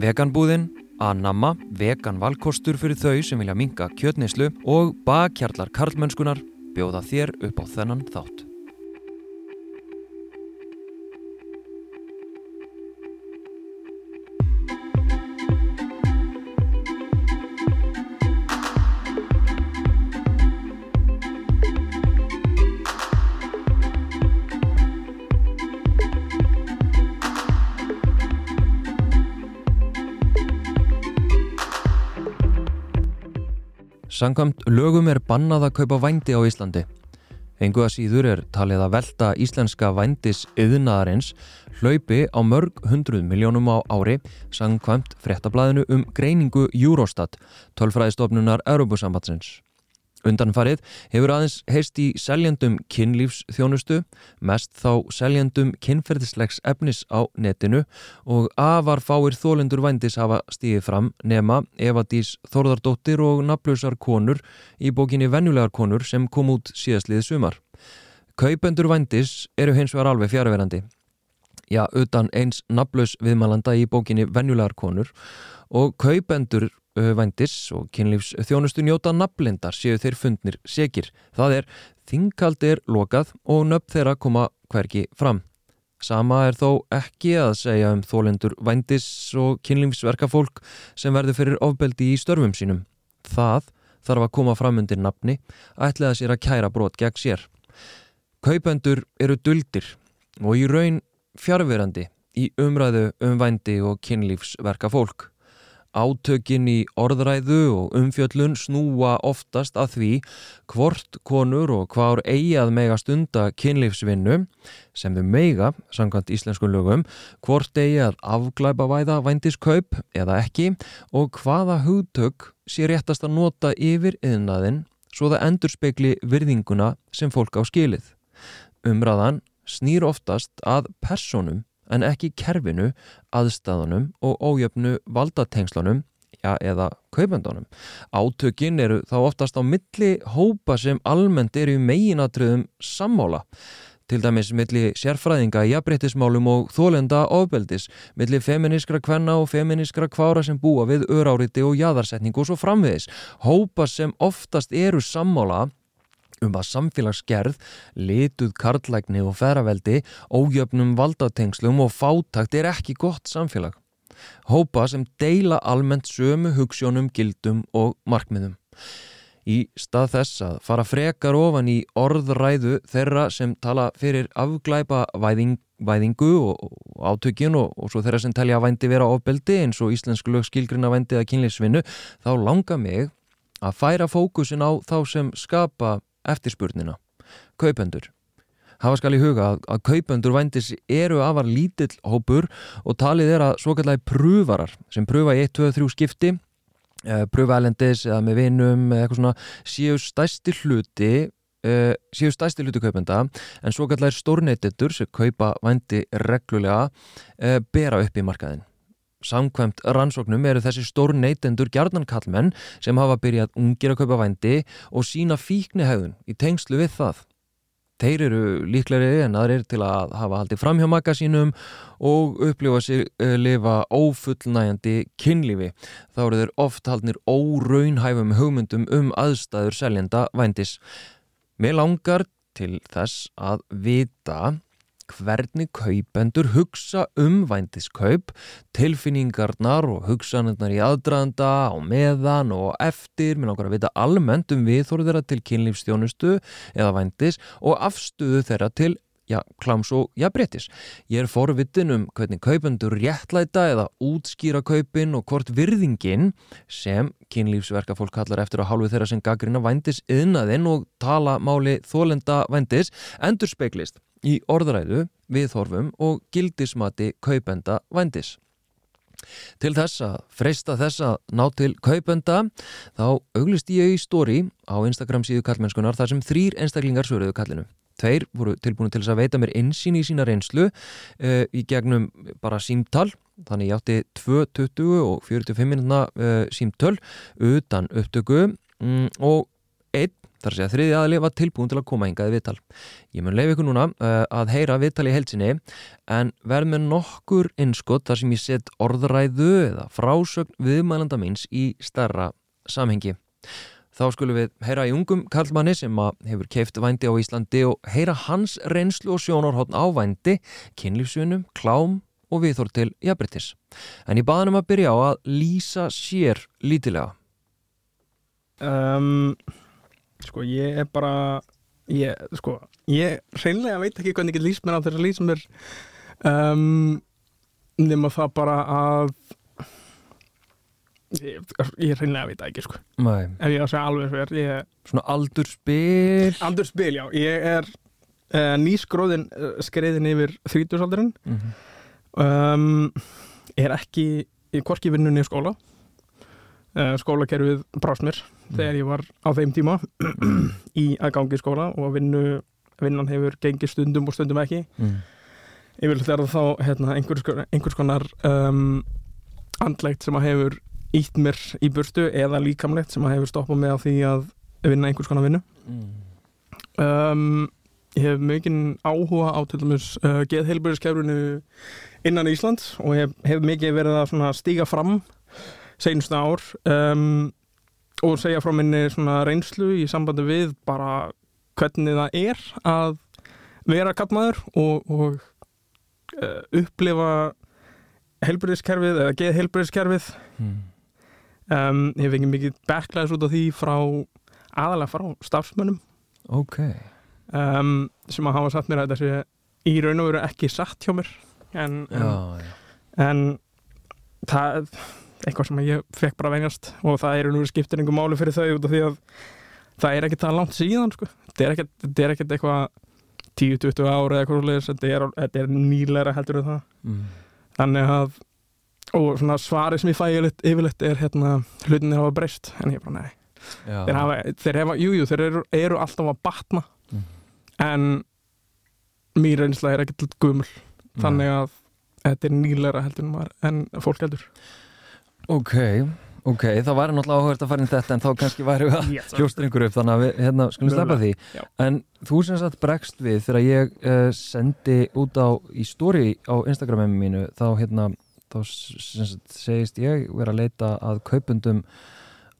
Veganbúðin, Anamma, vegan valkostur fyrir þau sem vilja minga kjötneislu og bakkjarlar karlmennskunar bjóða þér upp á þennan þátt. Sankvæmt lögum er bannað að kaupa vændi á Íslandi. Engu að síður er talið að velta íslenska vændis yðnaðarins hlaupi á mörg hundruð miljónum á ári sangkvæmt fréttablaðinu um greiningu Eurostat, tölfræðistofnunar Europasambatsins. Undanfarið hefur aðeins heist í seljendum kynlífsþjónustu, mest þá seljendum kynferðislegs efnis á netinu og afar fáir þólendur vændis hafa stíðið fram nema Eva Dís Þorðardóttir og naflösar konur í bókinni Venjulegar konur sem kom út síðastliðið sumar. Kaupendur vændis eru hins vegar alveg fjárverandi. Já, utan eins naflös viðmælanda í bókinni Venjulegar konur og kaupendur vændis og kynlífs þjónustu njóta naflindar séu þeir fundnir segir. Það er þingkald er lokað og nöfn þeirra koma hverki fram. Sama er þó ekki að segja um þólendur vændis og kynlífsverkafólk sem verður fyrir ofbeldi í störfum sínum. Það þarf að koma fram undir nafni ætlaða sér að kæra brot gegn sér. Kaupendur eru duldir og í raun fjárverandi í umræðu um vændi og kynlífsverkafólk. Átökin í orðræðu og umfjöllun snúa oftast að því hvort konur og hvar eigi að mega stunda kynlífsvinnu sem þau meiga, samkvæmt íslensku lögum, hvort eigi að afglæpa væða vændiskaup eða ekki og hvaða hugtök sé réttast að nota yfir yðnaðinn svo það endur spekli virðinguna sem fólk á skilið. Umræðan snýr oftast að personum en ekki kerfinu, aðstæðunum og ójöfnu valdatengslunum ja, eða kaupendunum. Átökin eru þá oftast á milli hópa sem almennt eru í meginatriðum sammála til dæmis milli sérfræðinga jafnbryttismálum og þólenda ofbeldis, milli feminiskra kvenna og feminiskra kvára sem búa við öráriti og jæðarsetningu og svo framvegis. Hópa sem oftast eru sammála um að samfélagsgerð, lituð karlægni og ferraveldi, ójöfnum valdatengslum og fátakt er ekki gott samfélag. Hópa sem deila almennt sömu hugssjónum, gildum og markmiðum. Í stað þess að fara frekar ofan í orðræðu þeirra sem tala fyrir afglæpa væðing, væðingu og átökjun og, og svo þeirra sem telja að vændi vera ofbeldi eins og íslensk lög skilgrina vændi að kynleisvinnu, þá langar mig að færa fókusin á þá sem skapa eftirspurnina. Kaupendur. Hafa skal í huga að, að kaupendur vændis eru afar lítill hópur og talið er að svokallagi pröfarar sem pröfa í 1, 2, 3 skipti eh, pröfa elendis eða með vinum eða eitthvað svona séu stæsti hluti eh, séu stæsti hluti kaupenda en svokallagi stórneytendur sem kaupa vændi reglulega eh, bera upp í markaðin. Samkvæmt rannsóknum eru þessi stór neytendur gjarnankallmenn sem hafa byrjað ungir að kaupa vændi og sína fíkni hegðun í tengslu við það. Þeir eru líkleri en aðrir til að hafa haldið fram hjá makka sínum og upplifa sig uh, lifa ófullnægjandi kynlífi. Þá eru þeir oft haldnir óraunhæfum hugmyndum um aðstæður seljenda vændis. Mér langar til þess að vita hvernig kaupendur hugsa um vændiskaup, tilfinningarnar og hugsanirnar í aðdraðanda, á meðan og eftir, mér langar að vita almennt um viðhóru þeirra til kynlífstjónustu eða vændis og afstuðu þeirra til Já, kláms og jafnbrettis. Ég er forvitin um hvernig kaupendur réttlæta eða útskýra kaupin og hvort virðingin sem kynlífsverka fólk kallar eftir að hálfu þeirra sem gaggrina vændis yðnaðinn og tala máli þólenda vændis endur speiklist í orðræðu, viðhorfum og gildismati kaupenda vændis. Til þess að freysta þess að ná til kaupenda þá auglist ég í stóri á Instagram síðu kallmennskunar þar sem þrýr einstaklingar svöruðu kallinu. Tveir voru tilbúinu til þess að veita mér einsýn í sína reynslu uh, í gegnum bara símtal þannig ég átti 2.20 og 45 minna uh, símtöl utan upptöku um, og einn Þar sé að þriði aðli var tilbúin til að koma hingaði viðtal. Ég mun leif ykkur núna uh, að heyra viðtal í heilsinni en verð með nokkur innskott þar sem ég set orðræðu eða frásögn viðmælanda míns í starra samhengi. Þá skulum við heyra í ungum kallmanni sem hefur keift vændi á Íslandi og heyra hans reynslu og sjónarhóttn á vændi, kynlífsunum, klám og viðþór til jafnbryttis. En ég baði hann um að byrja á að lýsa sér lítilega. Um, sko ég er bara ég, sko, ég reynlega veit ekki hvernig ég lýst mér á þess að lýsa mér um, nema það bara að ég, ég reynlega veit það ekki sko Nei. ef ég á að segja alveg sver ég, Svona aldurspil. Aldurspil, já, ég er uh, nýskróðin uh, skreiðin yfir þrítusaldurinn Mm -hmm. um, er ekki í korki vinnunni í skóla uh, skólakerfið brást mér þegar ég var á þeim tíma í að gangi í skóla og vinnu, vinnan hefur gengið stundum og stundum ekki mm. yfirleitt er það þá hérna, einhvers, einhvers konar um, andlegt sem að hefur ítt mér í burtu eða líkamlegt sem að hefur stoppað mig á því að vinna einhvers konar vinnu Mm. um, ég hef mikinn áhuga á til dæmis uh, geðheilbæriskerfinu innan Ísland og hef, hef mikið verið að stíga fram seinustu ár um, og segja frá minni reynslu í sambandi við bara hvernig það er að vera kattmaður og, og uh, upplifa heilbæriskerfið eða geðheilbæriskerfið Mm. Um, ég ekki mikið backlæðis út af því frá aðalega frá stafsmönnum Ok. um, sem að hafa satt mér að þetta sé í raun og veru ekki satt hjá mér en, en, Já, já. en það er eitthvað sem ég fekk bara vengast og það er nú skiptir einhver máli fyrir þau út af því að það er ekkert það langt síðan sko. þetta er ekkert, er eitthvað 10-20 ára eða eitthvað svoleiðis, þetta er, er nýlega heldur en það Mm. þannig að og svona svarið sem ég fæ yfirleitt, er hérna hlutinni hafa breyst en ég bara nei þeir hafa, þeir hefa, jú, jú, þeir eru, eru alltaf að batna Mm. en mín reynsla er ekkert gumul Mm. þannig að þetta er nýleira heldur en, maður, en fólk heldur Ok, ok, það væri náttúrulega áhugast að fara inn þetta en þá kannski væri við að yes. hljóstur yngur upp þannig að við hérna, skulum slepa því Já. en þú sem sagt bregst við þegar ég uh, sendi út á í story á Instagraminu mínu þá hérna þá segist ég vera að leita að kaupundum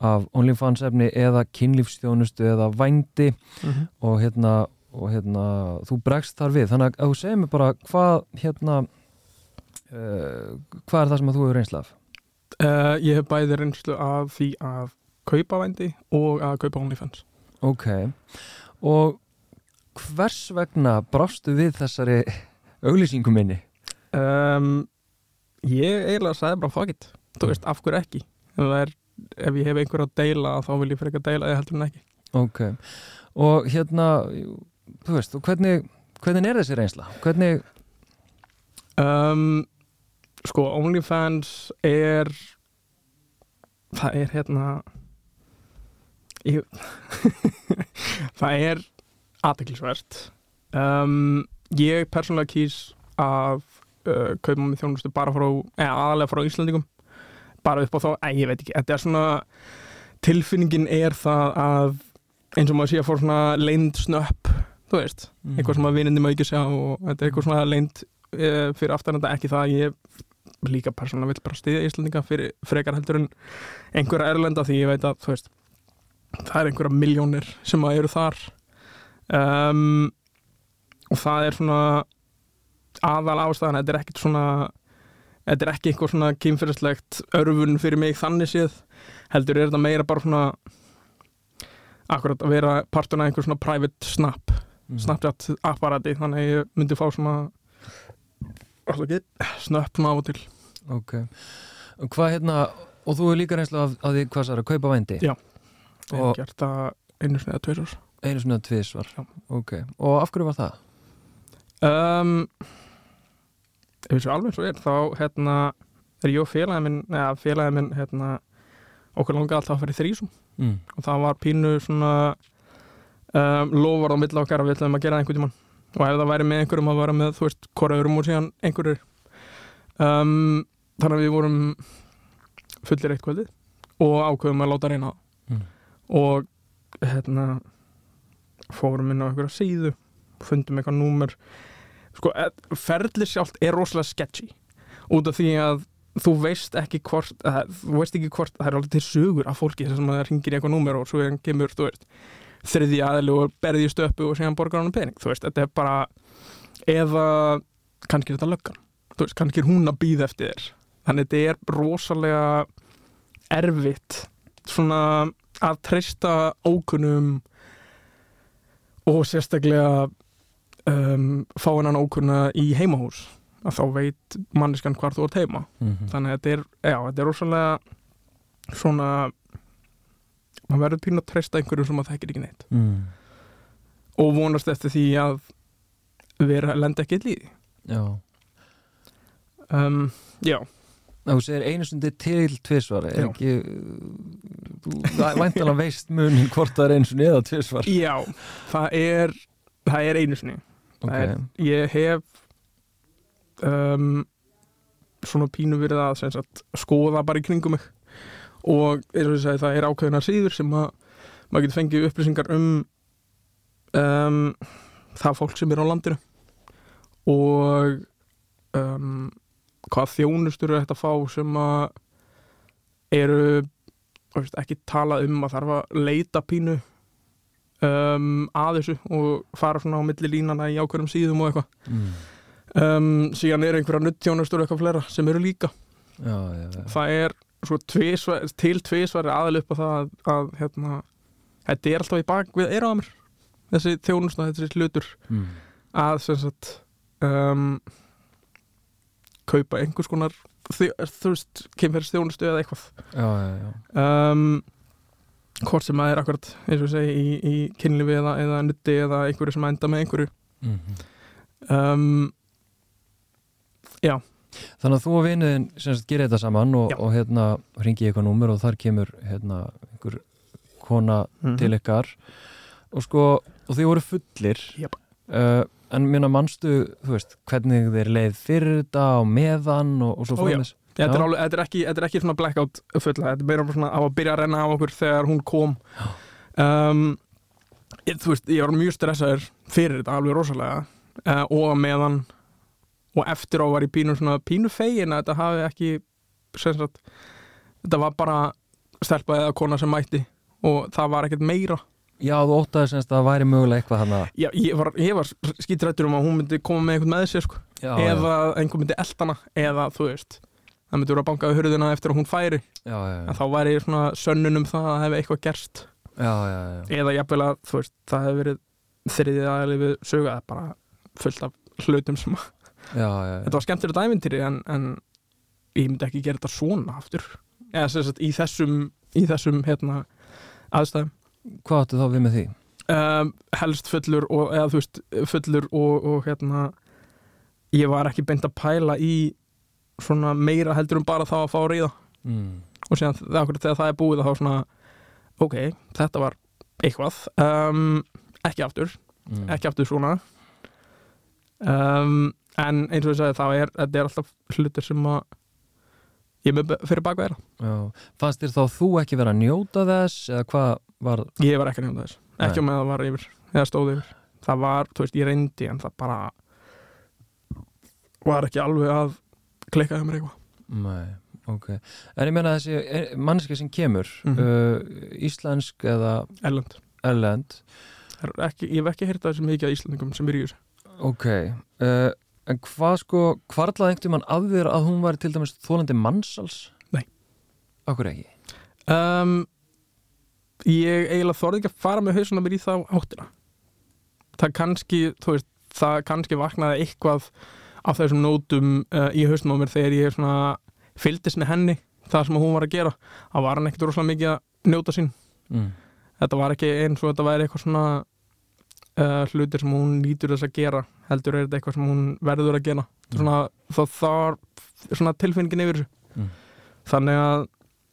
af OnlyFans efni eða kynlífstjónustu eða vændi mm -hmm. og hérna, og hérna þú bregst þar við, þannig að þú segir mér bara hvað hérna uh, hvað er það sem að þú hefur reynslaf? uh, ég hef bæði reynslu af því að kaupa vændi og að kaupa OnlyFans Ok, og hvers vegna brástu við þessari auglýsingu minni? um, ég eiginlega sagði bara fuck it. Þú veist, af hverju ekki? Er, ef ég hef einhver að deila þá vil ég frekar deila eða heldur en ekki. Ok, og hérna, þú veist, og hvernig, hvernig er þessi reynsla? Hvernig, um, sko, OnlyFans er það er hérna ég, það er aðteklisvert um, ég persónulega kýs að uh, kaupa með þjónustu bara frá, eða aðalega frá Íslandingum bara upp á þá, ei, ég veit ekki þetta er svona, tilfinningin er það að eins og maður sé að fór svona leind snöpp þú veist, eitthvað sem að vinindi maður ekki sjá og þetta er eitthvað svona leind uh, fyrir aftan þetta ekki það að ég líka persónulega vil bara stiðja Íslandinga fyrir frekar heldur en einhverja erlenda því ég veit að þú veist það er einhverja miljónir sem að eru þar. Um, og það er svona aðal ástæðan, þetta er ekkit svona þetta er ekki eitthvað svona kynfyrirslegt örfun fyrir mig þannig séð heldur er þetta meira bara svona akkurat að vera partuna einhver svona private snap Mm. Snapchat apparati þannig að ég myndi fá svona ekki, snöpp svona á og til Ok, hvað hérna, og þú er líka reynsla af, af því hvað það er að kaupa vændi? Já. ég hef gert það einu eða tveir ár Einu svona tvisvar, Já. ok, og af hverju var það? um, þessu alveg svo er þá hérna er ég og félagið minn eða félagið minn hérna okkur langaði alltaf að fara í þrísum. Mm. og það var pínu svona um, lofar á milli okkar að við ætlum að gera einhvern tímann. Og ef það væri með einhverjum að vera með þú veist, hvora öðrum og síðan einhverjur um, þannig að við vorum fullir eitt kvöldið og ákveðum að láta reyna það. Mm. og hérna fórum inn á einhverja síðu fundum eitthvað númer sko, ferðli sjálft er rosalega sketchy. Út af því að þú veist ekki hvort að, þú veist ekki hvort, það er alveg til sugur af fólki sem það ringir í eitthvað númer og svo kemur, þú veist, þriði aðli og berði stöpu og síðan borgar hann pening þú veist, þetta er bara eða kannski er þetta löggan þú veist, kannski er hún að býða eftir þér. Þannig þetta er rosalega erfitt svona að treysta ókunnum og sérstaklega um, fá hennan ókunna í heimahús að þá veit manniskan hvar þú ert heima. Mm -hmm. þannig að þetta er, já, þetta er rosalega svona maður verður pínu að treysta einhverju sem maður þekkir ekki neitt. Mm. og vonast eftir því að vera lenda ekki í líði Já, um, já, þú segir einu stundi til tvisvar er Já. ekki þú væntalega veist munin hvort það er einu stundi eða tvisvar? Já það er, það er einu sinni Ok, það er, ég hef um, svona pínu verið að sagt, skoða bara í kringum mig. Og eins og ég segi það er ákveðina síður sem að maður getur fengið upplýsingar um um, það fólk sem er á landinu. Og um, hvað þjónustur er þetta að fá sem að eru veist, ekki tala um að þarf að leita pínu um, að þessu og fara svona á milli línana í ákveðum síðum og eitthvað mm. um, síðan er einhverja nuttjónustur eitthvað fleira sem eru líka já, já, já. það er svo tvisvar, til tvísvari aðal upp á það að, að hérna, þetta er alltaf í bak við eira á mér þessi þjónusta, þessi hlutur Mm. að sem sagt um, kaupa einhvers konar þú veist, kemferðs þjónustu eða eitthvað já, já, já. um, hvort sem að er akkurat eins og segi í, í kynlífi eða, eða nutti eða einhverju sem enda með einhverju Mm um, Þannig að þú og vinuðin sem sagt gerir þetta saman og, Já. og hérna ringi ég eitthvað númer og þar kemur hérna einhver kona Mhm. til ykkar og sko, og þið voru fullir Jep. uh, en minna manstu, þú veist, hvernig þeir leið fyrir þetta og meðan og, og svo Ó, já. Þetta er, Já. alveg, þetta, er ekki, þetta er ekki svona blackout fulla, þetta er meira bara svona á að byrja að renna á okkur þegar hún kom. Um, ég, Þú veist, ég var mjög stressaður fyrir þetta alveg rosalega uh, og meðan og eftir á var ég pínu svona pínu fegin að þetta hafi ekki sagt, þetta var bara stelpa eða kona sem mætti og það var ekkert meira. Já, þú óttaði semst að það væri mögulega eitthvað hann að Já, ég var, var skítrættur um að hún myndi koma með einhvern með sér sko. já, eða einhver myndi eldana eða þú veist það myndi vera að banka á hurðina eftir að hún færi. Já, já, já, en þá væri svona sönnun um það að hefði eitthvað gerst. Eða jafnvel að þú veist, það hefði verið þriðið aðeins við sögða bara fullt af hlutum sem að þetta var skemmtilegt ævintýri en, en ég myndi ekki gera þetta svona aftur. Eða sagt í þessum í þessum hérna aðstæðum. Hvað áttu þá við með því? um, helst fullur og eða veist fullur og, og hérna ég var ekki beint að pæla í svona meira heldur um bara þá að fá að ríða. Mm. og síðan þegar, það er búið þá svona ok, þetta var eitthvað. Um, ekki aftur, Mm. ekki aftur svona. Um, en eins og ég sagði þá er þetta er alltaf hlutir sem að ég með fyrir Já. Fannst þér þá þú ekki vera að njóta þess eða hvað var ég var ekki nefnda þess, ekki með að það var yfir eða stóð yfir, það var, þú veist, ég reyndi en það bara var ekki alveg að klikka hjá mér eitthvað Nei, ok. En ég meina þessi manneska sem kemur, Mhm. uh, íslensk eða Erlend, erlend, er ekki, ég hef ekki heyrt það sem mikið af Íslandingum sem er í þessu ok. Uh, en hvað sko, hvarlaði einhvern mann að þér að hún var til dæmis þólandi mannsals? Nei. Akkur ekki? um, ég eiginlega þorði ekki að fara með hausuna mér í þá áttina það kannski þú veist, það kannski vaknaði eitthvað af þessum nótum uh, í hausnum á mér þegar ég fylgdist með henni, það sem hún var að gera það var hann ekkert rosalega mikið að njóta sín Mm. þetta var ekki eins og þetta væri eitthvað svona uh, hlutir sem hún nýtur þess að gera heldur er þetta eitthvað sem hún verður að gera svona, þá þar svona tilfinningin yfir þessu Mm. þannig að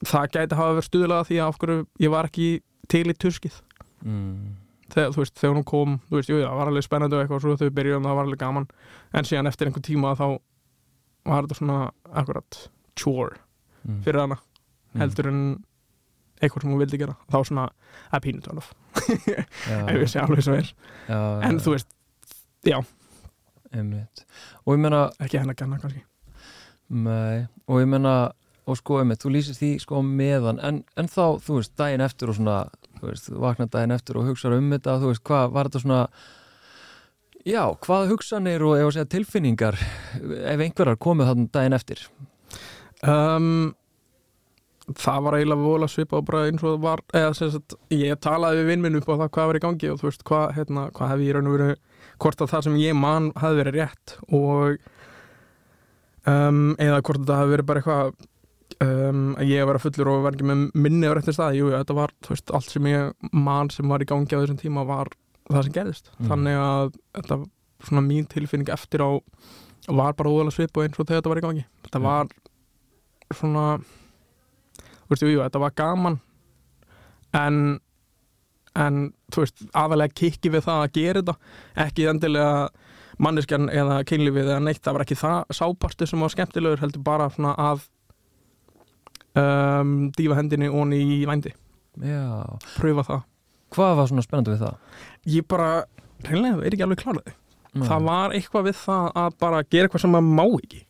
það gæti hafa verið stuðlega því að af hverju ég var ekki til í tuskið Mm. Þegar, þú veist, þegar hún kom, þú veist, jú, það var alveg spennandi og eitthvað, svo þau byrjuðum, það var alveg gaman. En síðan eftir einhver tíma þá var þetta svona akkurat chore Mm. fyrir hana Mm. heldur en eitthvað sem hún vildi gera. Þá svona að pínu tölf já, ef við sé alveg svo er. Já, en þú veist, einmitt. og ég meina ekki hennar ganna kannski. Nei, og ég menna og sko, einmitt, þú lýsir því sko meðan. En, en þá, þú veist, daginn eftir og svona, þú veist, þú vaknar daginn eftir og hugsaður um þetta, þú veist, hvað var þetta svona já, hvað hugsanir og ef að segja tilfinningar ef einhverjar komið þannig daginn eftir? Um, það var eiginlega vola svipa og bara eins og það var eða sem sagt, ég talaði við vinn minn upp á það hvað var í gangi og þú veist, hvað, hérna, hvað hef ég raun og veru hvort að það sem ég man hafi verið rétt og um, eða hvort að það hafi verið bara eitthvað um, ég var að fullur og var ekki með minni á réttir stað, jú, þetta var veist, allt sem ég man sem var í gangi á þessum tíma var það sem gerðist Mm. þannig að þetta svona mín tilfinning eftir á var bara óðalega svip og eins og þegar þetta var í gangi þetta Mm. var svona þú veist, jú, jú, þetta var gaman en en þú veist, aðalega kikki við það að gera þetta ekki endilega manneskjan eða kynlífið eða neitt, það var ekki það sápartu sem var skemmtilegur heldur bara svona að um, dýfa hendinni onni í vændi, Já, pröfa það. Hvað var svona spennandi við það? ég bara, reynilega, er ekki alveg kláraði Nei. það var eitthvað við það að bara gera eitthvað sem maður má ekki.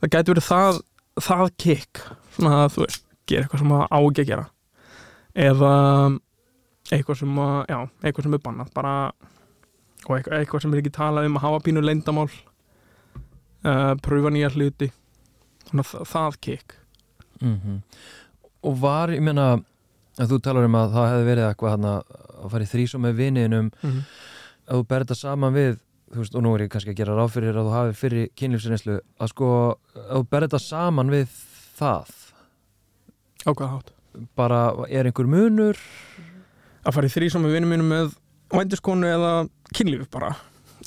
Það gæti verið það það kikk, svona að þú veist gera eitthvað sem maður á ekki að gera. Eða eitthvað sem já, eitthvað sem er bannað bara, og eitthvað, eitthvað sem er ekki talað um að hafa pínu leyndamál uh, pröfa nýja hluti. Svona það, það kikk mm Og var, ég meina að þú talar um að það hefði verið eitthvað hann að fara í þrísum með viniðinum mm -hmm. að þú berð þetta saman við þú veist, og nú er ég kannski að gera ráð fyrir að þú hafi fyrir kynlífsreynslu að sko, að þú berð þetta saman við það. Á hvaða hátt? Bara, er einhver munur? Að fara í þrý sem við vinnum mínum með vændiskonu eða kynlíf bara.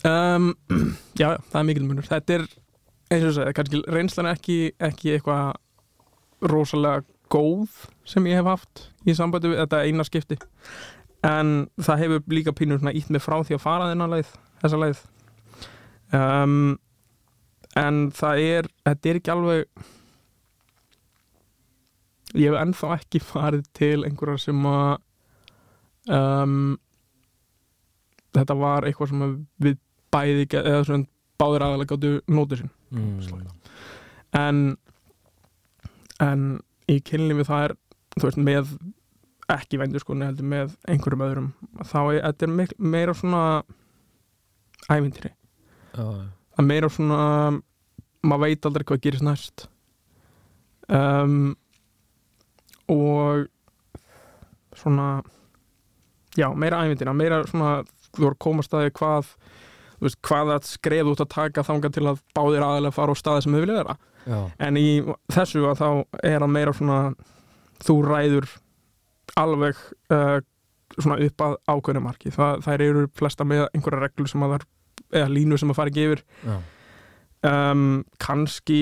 Um, já, það er mikil munur. Þetta er, eins og þess að kannski reynslan ekki, ekki eitthvað rosalega góð sem ég hef haft í sambandi við þetta eina skipti. En það hefur líka pínur svona ítt mig frá því að fara þennan leið þessa leið. Um, en það er þetta er ekki alveg ég hef ennþá ekki farið til einhverjar sem að um, þetta var eitthvað sem að við bæði eða svona báðir aðalega gáttu nótið sín. Mm. en en í kynlífi það er þú veist með ekki vendur sko heldur með einhverjum öðrum þá er þetta er meira svona ævintýri. Já, það er meira svona maður veit aldrei hvað gerist næst. Um, og svona já, meira ævindina, meira svona þú voru að koma staði hvað veist, hvað að skref út að taka þangað til að báðir aðalega fara á staði sem þau vilja vera já, en í þessu að þá er það meira svona þú ræður alveg uh, svona upp að ákveðinu marki. Það, þær eru flesta með einhverja reglu sem að þar eða línu sem að fara ekki yfir. Um, kannski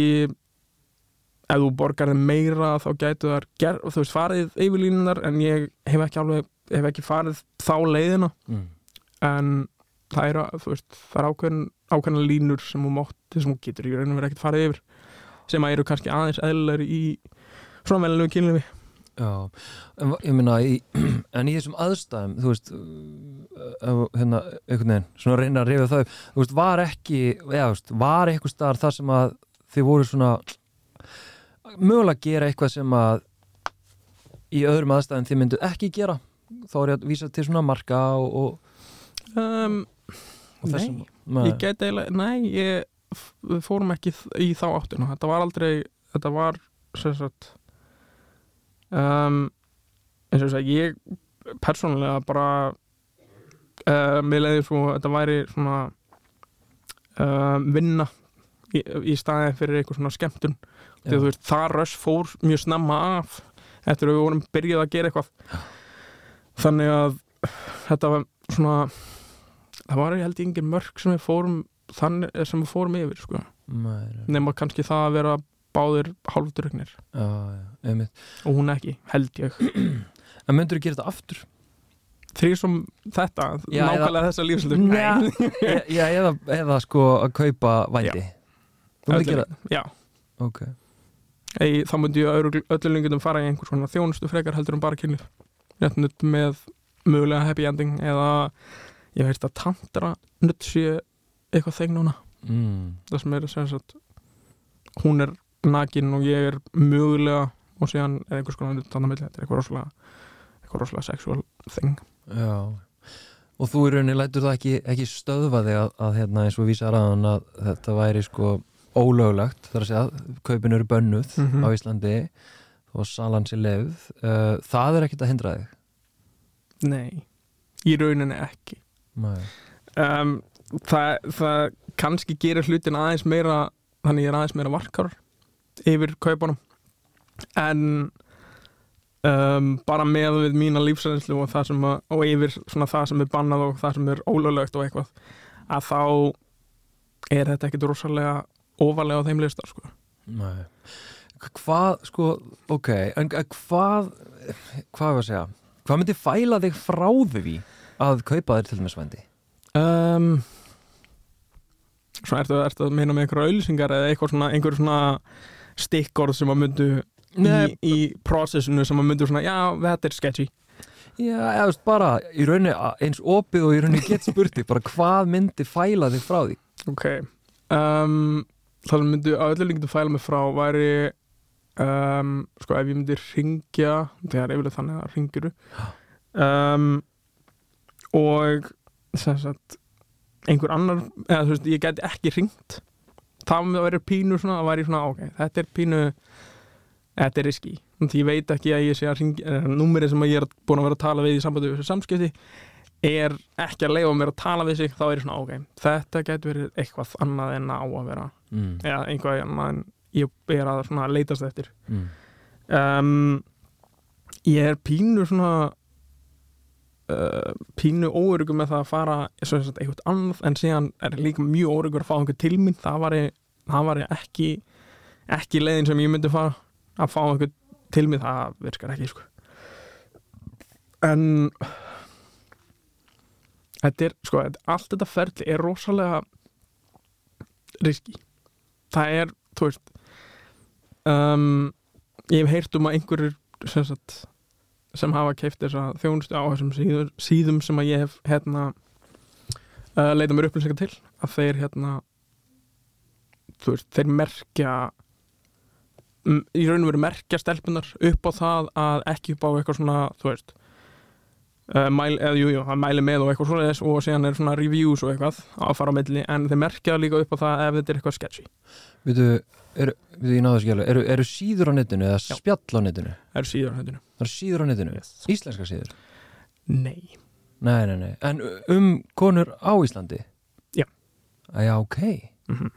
ef þú borgar þeim meira þá gætu þar þú veist farið yfir línunar en ég hef ekki alveg hef ekki farið þá leiðina. Mm. en það eru það er ákveðin, ákveðina línur sem þú mátt sem þú getur í rauninu verið ekkert farið yfir sem að eru kannski aðeins eðlilegri í velinu kynlífi. Já en ég meina, í, en í þessum aðstæðum þú veist uh, hérna, einhvern veginn, svona reyna að það upp, þú veist, var ekki eða, þú veist, var eitthvað staðar þar sem að þið voru svona mögulega að gera eitthvað sem að í öðrum aðstæðum þið myndu ekki gera þá er ég að vísa til svona marka og, og, um, og þessum Nei, ég get eiginlega, nei, ég, við fórum ekki í þá áttuna, þetta var aldrei, þetta var, sem sagt, um, eins og þess að ég persónulega bara, uh, mér leiði svo, þetta væri svona um, vinna í, í staðin fyrir eitthvað svona skemmtun, því þú veist, það röss fór mjög snemma af eftir að við vorum byrjuð að gera eitthvað, þannig að þetta var svona það var ég held ég engin mörg sem við fórum þannig sem við fórum yfir sko. Nema kannski það að vera báðir einmitt. Og hún ekki, held ég. En myndur þú gera þetta aftur? þrý sem þetta, Já, nákvæmlega þessa lífslu Já, e- já eða, eða sko að kaupa vændi. Þú myndir gera já, Ok. Ei, þá myndi ég öllum lengjum fara í einhvers svona þjónustu frekar heldur kynlíf. Réttnutt með mögulega happy ending eða ég veist að tantra nutt sé eitthvað þeng núna. Mm. það sem er sem sagt hún er nakin og ég er mögulega og síðan er einhvers konar að þetta er eitthvað rosalega eitthvað rosalega sexual thing. Já. Og þú í rauninni lætur það ekki, ekki stöðva þig að, að hérna eins og vísar aðan að þetta væri sko ólöglegt. Þar að segja að kaupin eru bönnuð Mhm. á Íslandi og salan sér lefð uh, það er ekkert að hindra þig? Nei, í rauninni ekki. Nei. um, það, það kannski gerir hlutin aðeins meira þannig ég er aðeins meira varkar yfir kaupunum en um, bara með við mína lífsreynslu og að, og yfir það sem er bannað og það sem er ólöglegt og eitthvað að þá er þetta ekkit rosalega ofalega á þeim listar sko. Nei. Hvað, sko, ok en hvað hvað var að segja hvað myndi fæla þig frá því að kaupa þér til dæmis vændi? um, Svo ertu, ertu að meina með einhverja auðlýsingar eða eitthvað svona, einhver svona stikkorð sem að myndu í, í processinu sem að myndu svona, já, þetta er sketchy. Já, eða veist bara í rauninni eins opið og í rauninni gett spurti bara hvað myndi fæla þig frá því? Ok um, Það sem myndu að öllu líktum fæla mig frá væri um, sko ef ég myndi ringja þegar yfirlega þannig að ringiru um, og sem sagt einhver annar, eða þú veist, ég geti ekki ringt að vera pínu svona, að væri svona, ok, þetta er pínu þetta er riski, því ég veit ekki að ég sé að ringja, númerið sem ég er búin að vera að tala við í sambandi við þessu samskipti er ekki að leifa mér að tala við sig þá er ég svona, ok, þetta getur verið eitthvað annað en á að vera Mm. eða einhvað annað en ég er að leitast eftir Mm. um, ég er pínu svona uh, pínu óörugum með það að fara sagt, eitthvað annað en síðan er líka mjög óörugur að fá einhver til mín það var, ég, það var ekki ekki leiðin sem ég myndi fara að fá einhver til mín, það virkar ekki sko. en þetta er sko, allt þetta ferli er rosalega riski það er, þú veist um, ég hef heyrt um að einhverjur sem, sagt, sem hafa keift þessa þjónustu á þessum síður, síðum sem að ég hef hérna uh, leita mér upplýsingar til að þeir hérna veist, þeir merkja í raun og veru merkja stelpunar upp á það að ekki upp á eitthvað svona, þú veist uh, mæl, eða jú, jú, að mæli með og eitthvað svoleiðis og síðan er svona reviews og eitthvað að fara á milli, en þeir merkja líka upp á það ef þetta er eitthvað sketchy. Vitu, eru, við ég náðu að skjála, eru, eru síður á netinu eða spjall á netinu? það er síður hættinu Það eru síður á netinu? Yes. Íslenska síður? Nei, Nei, nei, nei. En um konur á Íslandi? Já. Já, ok. mm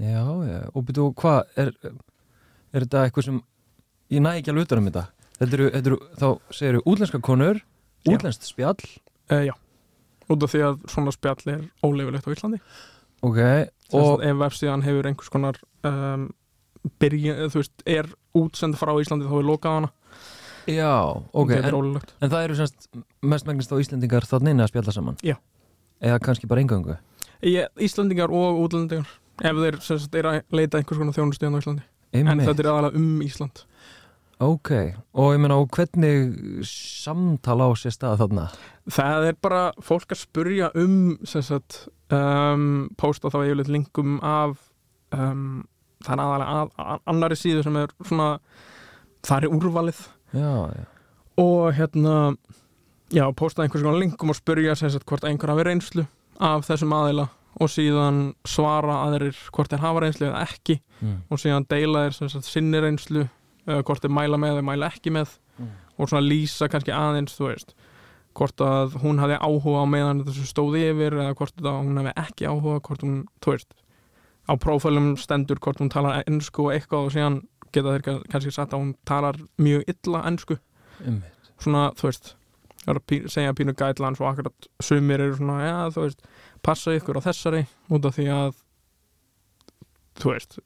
Já, já. Og byrju, hvað, er, er þetta eitthvað sem, ég næ ekki alveg utan um þetta. Þetta eru, þetta eru þá segir útlenska konur, útlenskt spjall, uh, já út af því að svona spjall er óleifilegt á Íslandi ok, og og, ef vefsíðan hefur einhvers konar um, byrja, þú veist, er útsend frá Íslandi þá er lokað hana já, ok, en, en það eru semst mest megnast á Íslendingar þarna inni að spjalla saman? Já. Eða kannski bara engöngu? Íslandingar og útlendingar ef þeir sem sagt, er að leita einhvers konar þjónustíðan á Íslandi en Einmitt. þetta er aðalega um Ísland Ok, og ég meina, og hvernig samtala á sér stað þarna? það er bara fólk að spurja um um, posta þá yfirleitt linkum af um, það er aðalega að, að, annari síðu sem er svona það er úrvalið Já, já. og hérna já, posta einhvers konar linkum og spurja sagt hvort einhver hafi reynslu af þessum aðila og síðan svara aðrir hvort þeir hafa reynslu eða ekki Mm. og síðan deila þeir sagt sinni reynslu hvort þeir mæla með eða mæla ekki með Mm. og svona lýsa kannski aðeins þú veist, hvort að hún hafi áhuga á meðan þessu stóði yfir eða hvort að hún hafi ekki áhuga hvort hún, þú veist á prófælum stendur hvort hún talar ennsku og eitthvað og síðan geta þeir ka- kannski sagt að hún talar mjög illa ennsku Einmitt. svona, þú veist það er að pí, segja pínu guidelines og akkurat sumir eru svona, já, þú veist passa ykkur á þessari út af því að þú veist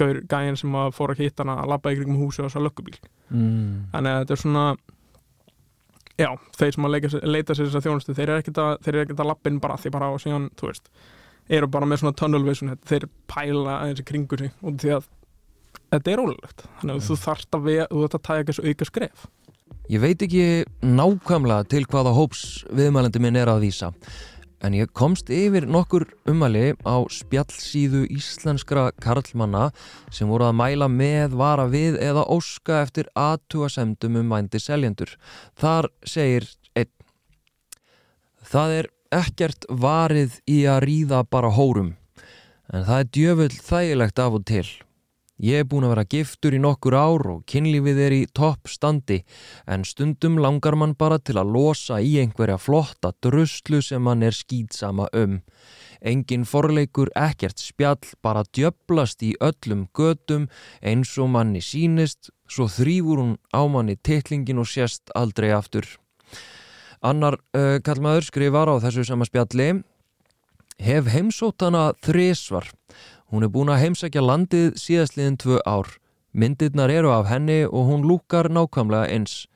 gaur, gæin sem að fór að hitta hana að labba í kringum húsi á þess að löggubíl Mm. þannig að þetta er svona já, þeir sem að leita sér þess að þjónustu þeir eru ekkert að, að lappin bara því bara og síðan, þú veist eru bara með svona tunnel vision þeir pæla aðeins í kringu sig af því að þetta er ólulegt þannig að þú þarft að, að tæja þessu auka skref. Ég veit ekki nákvæmlega til hvaða hóps viðmælandi minn er að vísa en ég komst yfir nokkur umæli á spjallsíðu íslenskra karlmanna sem voru að mæla með, vara við eða óska eftir aðtúasemdum um vændi seljendur. Þar segir einn Það er ekkert varið í að ríða bara hórum en það er djöfull þægilegt af og til. Ég er búin að vera giftur í nokkur ár og kynlífið er í topp standi en stundum langar mann bara til að losa í einhverja flotta druslu sem mann er skýtsama um. Engin forleikur, ekkert spjall, bara djöblast í öllum gödum eins og manni sínist, svo þrýfur hún á manni titlingin og sést aldrei aftur. Annar uh, kallmaður skrifar á þessu sama spjalli Hef heimsótana þrísvar Hún er búin að heimsækja landið síðastliðin tvö ár. Myndirnar eru af henni og hún lúkar nákvæmlega eins.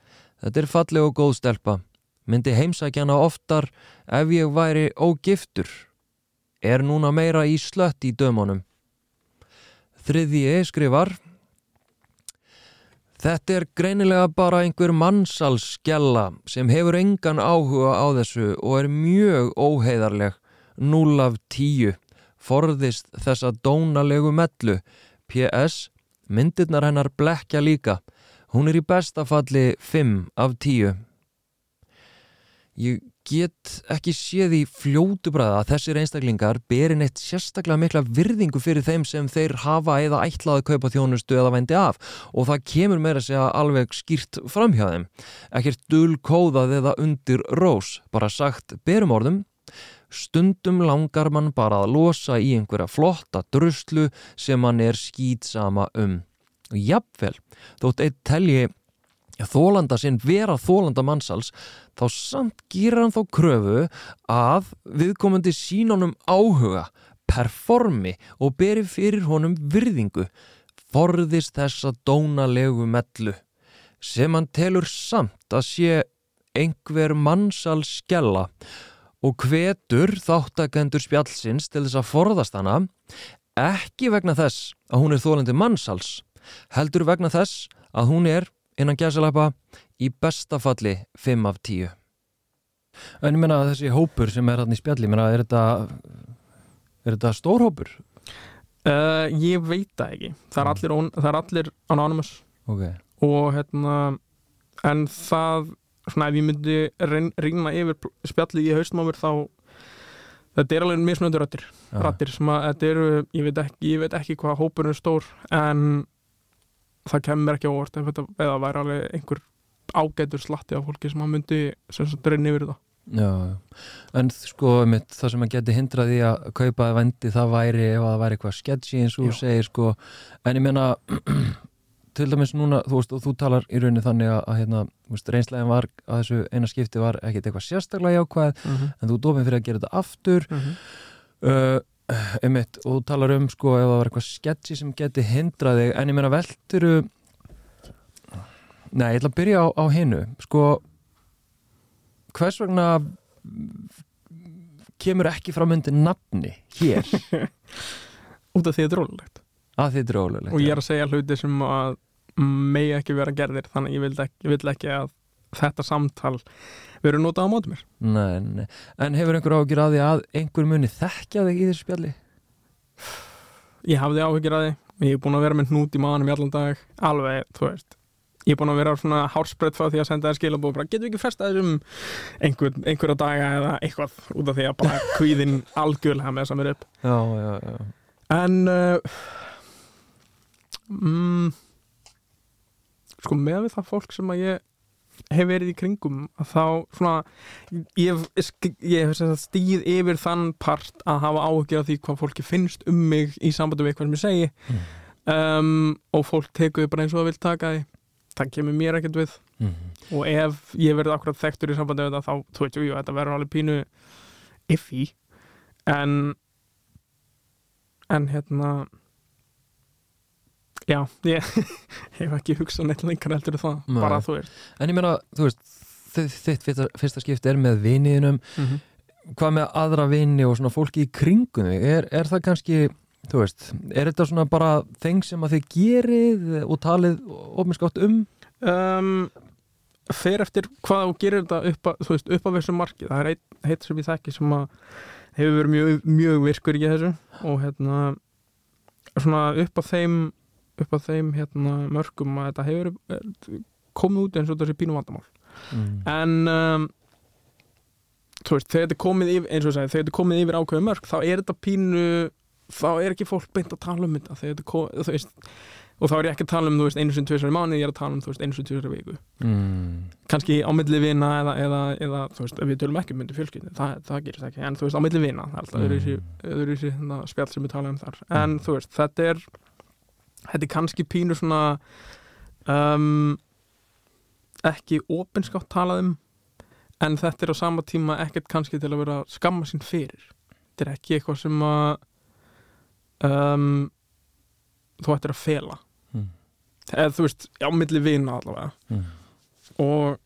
Þetta er falleg og góð stelpa. Myndi heimsækja hana oftar ef ég væri ógiftur. Er núna meira í slött í dömunum. Þriðji skrifar Þetta er greinilega bara einhver mannsalsskjalla sem hefur engan áhuga á þessu og er mjög óheiðarleg. 0 af 10 forðist þessa dónalegu mellu. P.S. Myndirnar hennar blekja líka. Hún er í bestafalli 5 af 10. Ég get ekki séð í fljótu bræða að þessir einstaklingar berin eitt sérstaklega mikla virðingu fyrir þeim sem þeir hafa eða ætlaði kaupa þjónustu eða vendi af og það kemur meira segja alveg skýrt framhjá þeim. Ekkert dulkóðað eða undir rós, bara sagt berum orðum Stundum langar mann bara að losa í einhverja flotta druslu sem mann er skýtsama um. Jafnvel, þótt eitt telji þólanda sinn vera þólanda mannsals, þá samt gýra hann þá kröfu að viðkomandi sínunum áhuga, performi og beri fyrir honum virðingu, forðist þessa dónalegu mellu, sem hann telur samt að sé einhver mannsals skella og hvetur þáttakendur spjallsins til þess að forðast hana ekki vegna þess að hún er þólandi mannsals heldur vegna þess að hún er innan gæsalappa í bestafalli 5 af 10 En ég menna þessi hópur sem er hann í spjalli, menna er þetta er þetta stór hópur? Uh, ég veit það ekki. Það er Mm. allir, on, það er allir anonymous. Ok, og hérna en það, svona ef ég myndi reyn- rýna yfir spjallið í haustum á mér þá þetta er alveg mismunandi rættir rættir sem að þetta eru, ég veit ekki ég veit ekki hvað hópurinn er stór en það kemur ekki á óvart ef þetta eða væri alveg einhver ágætur slatti af fólki sem að myndi reyna yfir þetta. Já, en sko mitt, það sem að geti hindraði að kaupa vendi það væri ef að það væri eitthvað sketchy eins og segir sko. En ég meina til dæmis núna, þú veist, og þú talar í rauninni þannig að, að hérna, reynslegin var að þessu eina skipti var ekkit eitthvað sérstaklega jákvæð mm -hmm. en þú dofin fyrir að gera þetta aftur. Uh, einmitt, og þú talar um sko ef það var eitthvað sketchy sem geti hindraði en ég meina velturu Nei, ég ætla að byrja á, á hinnu sko hvers vegna kemur ekki fram undir nafni hér? Út af því þetta er rólulegt að þið er ólulegt og ég er að segja hluti sem að megi ekki vera gerðir þannig ég vil ekki, ekki að þetta samtal verður notað á móti mér? Nei, nei. En hefur einhver áhugir að því að einhver muni þekkja þig í þessu spjalli? ég hafði áhyggjur að því. Ég er búin að vera með hnút í maðanum í allan dag. Alveg, þú veist. Ég er búin að vera svona hársbreytt frá því að senda þér skilabóð bara getur við ekki fresta þessum einhver, einhverja daga eða eitthvað út af því að bara kvíðin algjörlega með mér upp? Já, já, já. En uh, mm, sko með það fólk sem að ég hef verið í kringum þá svona ég, hef stíð yfir þann part að hafa áhugir af því hvað fólki finnst um mig í sambandi við eitthvað sem ég segi Mm. um, og fólk tekur bara eins og það vil taka því það kemur mér ekkert við Mm. og ef ég verið akkurat þekktur í sambandi við þetta þá, þú veit, jú, jú, þetta verður alveg pínu iffy en en hérna já, ég hef ekki hugsað neitt lengur heldur það, Nei. bara þú veist En ég meina, þú veist þitt, fyrsta, skipti er með viniðinum mm -hmm. hvað með aðra vini og svona fólki í kringum þig er, er það kannski þú veist, er þetta svona bara þeng sem að þið gerið og talið ofinskátt um? um, fer eftir hvað þú gerir þetta upp að, veist, upp að þessu marki það er heit, heit sem ég þekki sem að hefur verið mjög, mjög virkur í þessu og hérna svona upp að þeim upp að þeim hérna mörgum að þetta hefur eh, komið út eins og þessi pínu vandamál Mm. en um, þú veist, þegar þetta er komið yfir eins og ég segi, þegar þetta er komið yfir ákveðu mörg þá er þetta pínu þá er ekki fólk beint að tala um þetta komið, veist og þá er ég ekki að tala um, veist, sinni tvisar í mánu ég er að tala um, sinni tvisar í viku Mm. kannski á milli vina eða, eða, eða þú veist, við tölum ekki um myndi fjölskyldi það, það gerist ekki, en þú veist, á milli vina það er alltaf Mm. hérna, spjall sem við tala um þar, en þú veist, þetta er þetta er kannski pínu svona um, ekki opinskátt talað um en þetta er á sama tíma ekkert kannski til að vera skamma sín fyrir þetta er ekki eitthvað sem að um, þú ættir að fela Mm. eða þú veist, á milli vina allavega Mm. og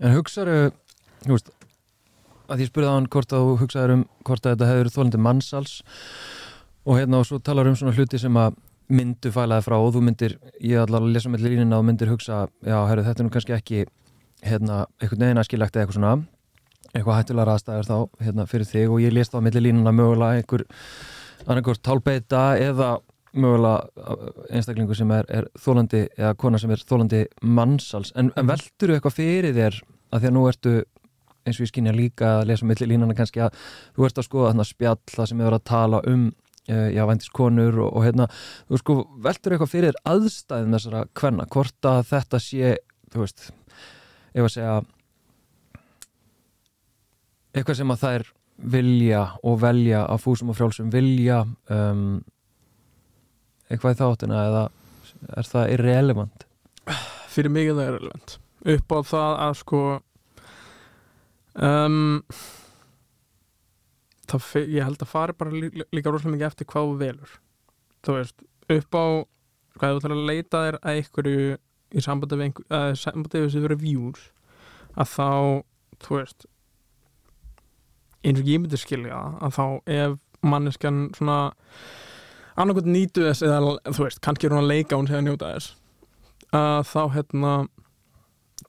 En hugsaðu, þú veist, að ég spurði á hann hvort að þú hugsaður um hvort að þetta hefur þólandi mannsals og hérna og svo talar um svona hluti sem að myndu fælaði frá og þú myndir, ég ætla að lesa með línina og myndir hugsa, já, herru, þetta er nú kannski ekki hérna, eitthvað neina skilagt eða eitthvað svona. Eitthvað hættulega aðstæður þá hérna, fyrir þig og ég lést á milli línuna mögulega einhver annarkort tálbeita eða mögulega einstaklingur sem er, er þólandi eða kona sem er þólandi mannsals en, en veldur eitthvað fyrir þér að því að nú ertu eins og ég skynja líka að lesa milli línana kannski að þú ert að skoða þarna spjall það sem er verið að tala um já, vændiskonur og, og hérna þú sko veldur eitthvað fyrir aðstæðin þessara kvenna, hvort að þetta sé þú veist, ef að segja eitthvað sem að þær vilja og velja að fúsum og frjálsum vilja um, eitthvað í þáttina eða er það irrelevant? fyrir mig er það relevant upp á það að sko um, það, ég held að fari bara lí, líka rosalega mikið eftir hvað þú velur. Þú veist, upp á hvað þú ætlar að leita þér að einhverju í sambandi við einhver, að sambandi við þessi verið views að þá, þú veist eins og ég myndi skilja að þá ef manneskjan svona annarkvæmt nýtu þess eða þú veist, kannski er hún að leika hún segja að njóta þess að þá hérna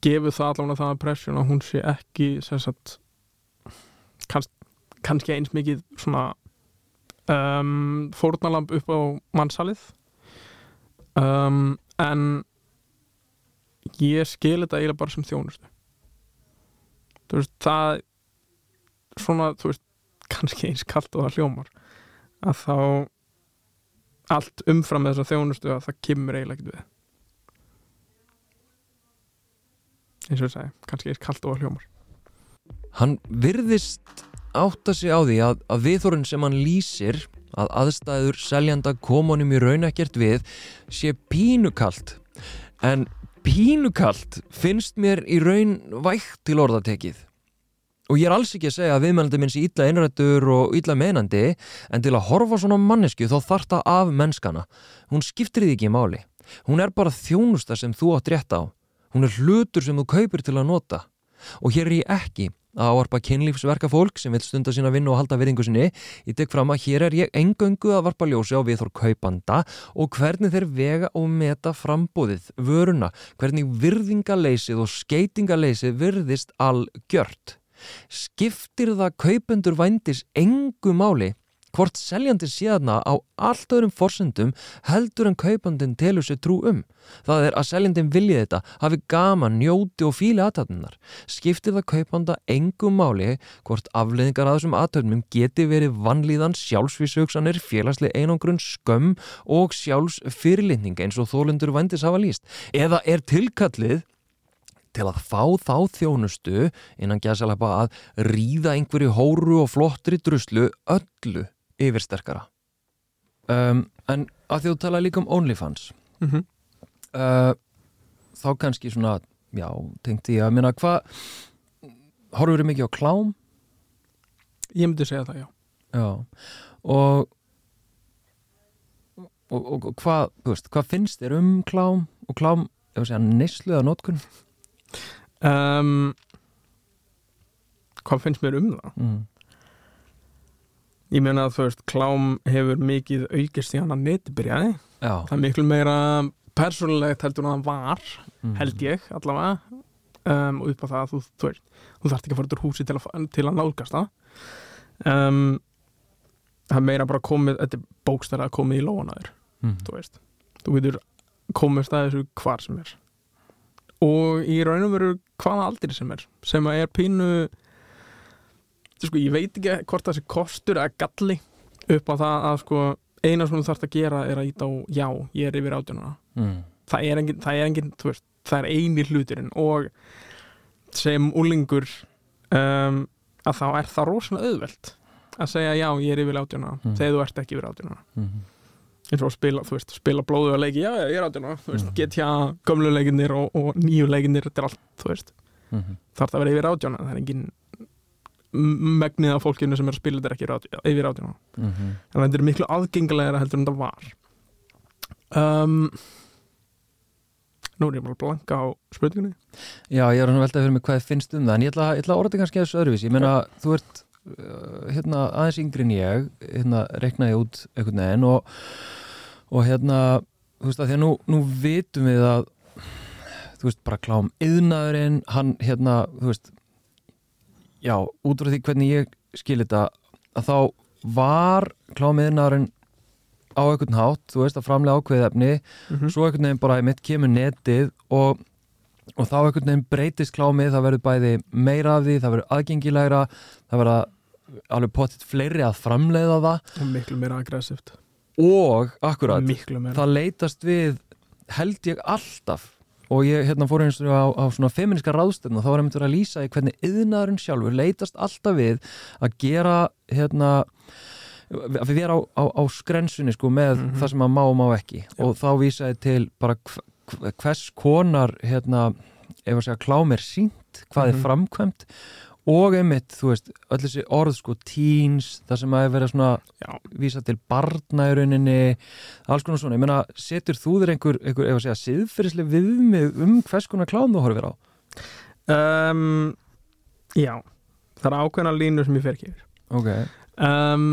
gefur það allavega það pressjón að hún sé ekki sem sagt kanns, kannski eins mikið svona um, fórnalamb upp á mannsalið um, en ég skil þetta eiginlega bara sem þjónustu. Þú veist það svona þú veist kannski eins kalt og það hljómar að þá allt umfram þessa þjónustu að það kemur eiginlega ekkert við. Eins og ég segi, kannski eins kalt og það hljómar. Hann virðist átta sig á því að, að viðþorun sem hann lýsir að aðstæður seljanda komunum í raun ekkert við sé pínukalt. En pínukalt finnst mér í raun vægt til orðatekið. Og ég er alls ekki að segja að viðmælandi minn sé illa einrættur og illa meinandi en til að horfa svona mannesku þá þarf það af mennskana. Hún skiptir því ekki máli. Hún er bara þjónusta sem þú átt rétt á. Hún er hlutur sem þú kaupir til að nota. Og hér er ég ekki að ávarpa kynlífsverka fólk sem vil stunda sína vinnu og halda viðingu sinni. Ég tek fram að hér er ég engöngu að varpa ljósi á viðþór kaupanda og hvernig þeir vega og meta frambúðið, vöruna, hvernig virðingaleysið og skeitingaleysið virðist algjört. Skiptir það kaupendur vændis engu máli hvort seljandi séðna á allt öðrum forsendum heldur en kaupandin telur sér trú um. Það er að seljandin vilji þetta, hafi gaman, njóti og fíli aðtöfnunar. Skiptir það kaupanda engum máli hvort afleðingar að þessum aðtöfnum geti verið vannlíðan, sjálfsvísugsanir, félagslega einangrun, skömm og sjálfsfyrirlitning eins og þólendur vendis hafa líst. Eða er tilkallið til að fá þá þjónustu innan gæðsalapa að ríða einhverju hóru og flottri druslu öllu yfirsterkara. Um, en að því þú tala líka um OnlyFans mm -hmm. uh, þá kannski svona já, tengti ég að minna hvað horfur þið mikið á klám ég myndi segja það, já já, og og, og, og hvað, þú veist, hvað finnst þér um klám og klám, ef við segja neysluða nótkun um, hvað finnst mér um það? mm. Ég meina að þú veist, klám hefur mikið aukist í hann að neti byrjaði Já, það er miklu meira persónulegt heldur en það var, mm. held ég allavega. Um, og upp á það að þú, þú veist, þú þarft ekki að fara út úr húsi til að, til að nálgast það. Um, það er meira bara komið, þetta er bókstæra að komið í lóanaður mm. þú veist. Þú getur komist að þessu hvar sem er. Og í raun og veru hvaða aldrei sem er sem að er pínu sko, ég veit ekki hvort það sé kostur eða galli upp á það að sko, eina sem þú þarfst að gera er að íta á já, ég er yfir átjónuna Mm. það er engin, það er engin, þú veist það er eini hluturinn og sem úlingur um, að þá er það rosalega auðvelt að segja já, ég er yfir átjónuna Mm. þegar þú ert ekki yfir átjónuna Mm. eins og að spila, þú veist, spila blóðu að leiki já, ég er átjóna, þú veist, Mhm. getja gömlu leikinir og, og nýju leikinir þetta er allt, þú veist, Mm. þarf það að vera yfir átjóna það er engin m- megnið af fólkinu sem er að spila þetta ekki yfir átjóna, yfir átjóna. Mm. en þetta er miklu aðgengilegra heldur en þetta var um, Nú er ég bara að blanka á spurningunni Já, ég er svona veltað fyrir mig hvað þið finnst um það en ég ætla, ég ætla að orða þetta kannski að þessu öðruvísi ég meina, þú ert uh, hérna, aðeins yngri en ég hérna, rekna ég út einhvern veginn og, og hérna þú veist að því að nú, nú vitum við að þú veist, bara klám yðnaðurinn, hann hérna þú veist já, út frá því hvernig ég skil þetta að þá var klám yðnaðurinn á einhvern hátt, þú veist, að framlega ákveðið efni mm svo einhvern veginn bara mitt kemur netið og, og þá einhvern veginn breytist klámið, það verður bæði meira af því, það verður aðgengilegra það verður alveg pottitt fleiri að framleiða það. Og miklu meira aggressíft og akkurat, það leitast við held ég alltaf og ég hérna fór eins og á, á svona feministka ráðstöfn og þá var einmitt verið að lýsa í hvernig yðnaðurinn sjálfur leitast alltaf við að gera hérna að við vera á, á, á skrensunni sko með Mhm. það sem að má og má ekki Já. og þá vísaði til bara hv- hv- hvers konar hérna, ef að segja klám er sínt hvað er Mhm. framkvæmt og einmitt, þú veist, öll þessi orð sko teens, það sem að er verið svona Já. vísa til barna í rauninni alls konar svona, ég meina, setur þú þér einhver, einhver ef að segja, siðferðislega viðmið um hvers konar klám þú horfir á? um, Já, það er ákveðna línur sem ég fer ekki yfir Ok, um,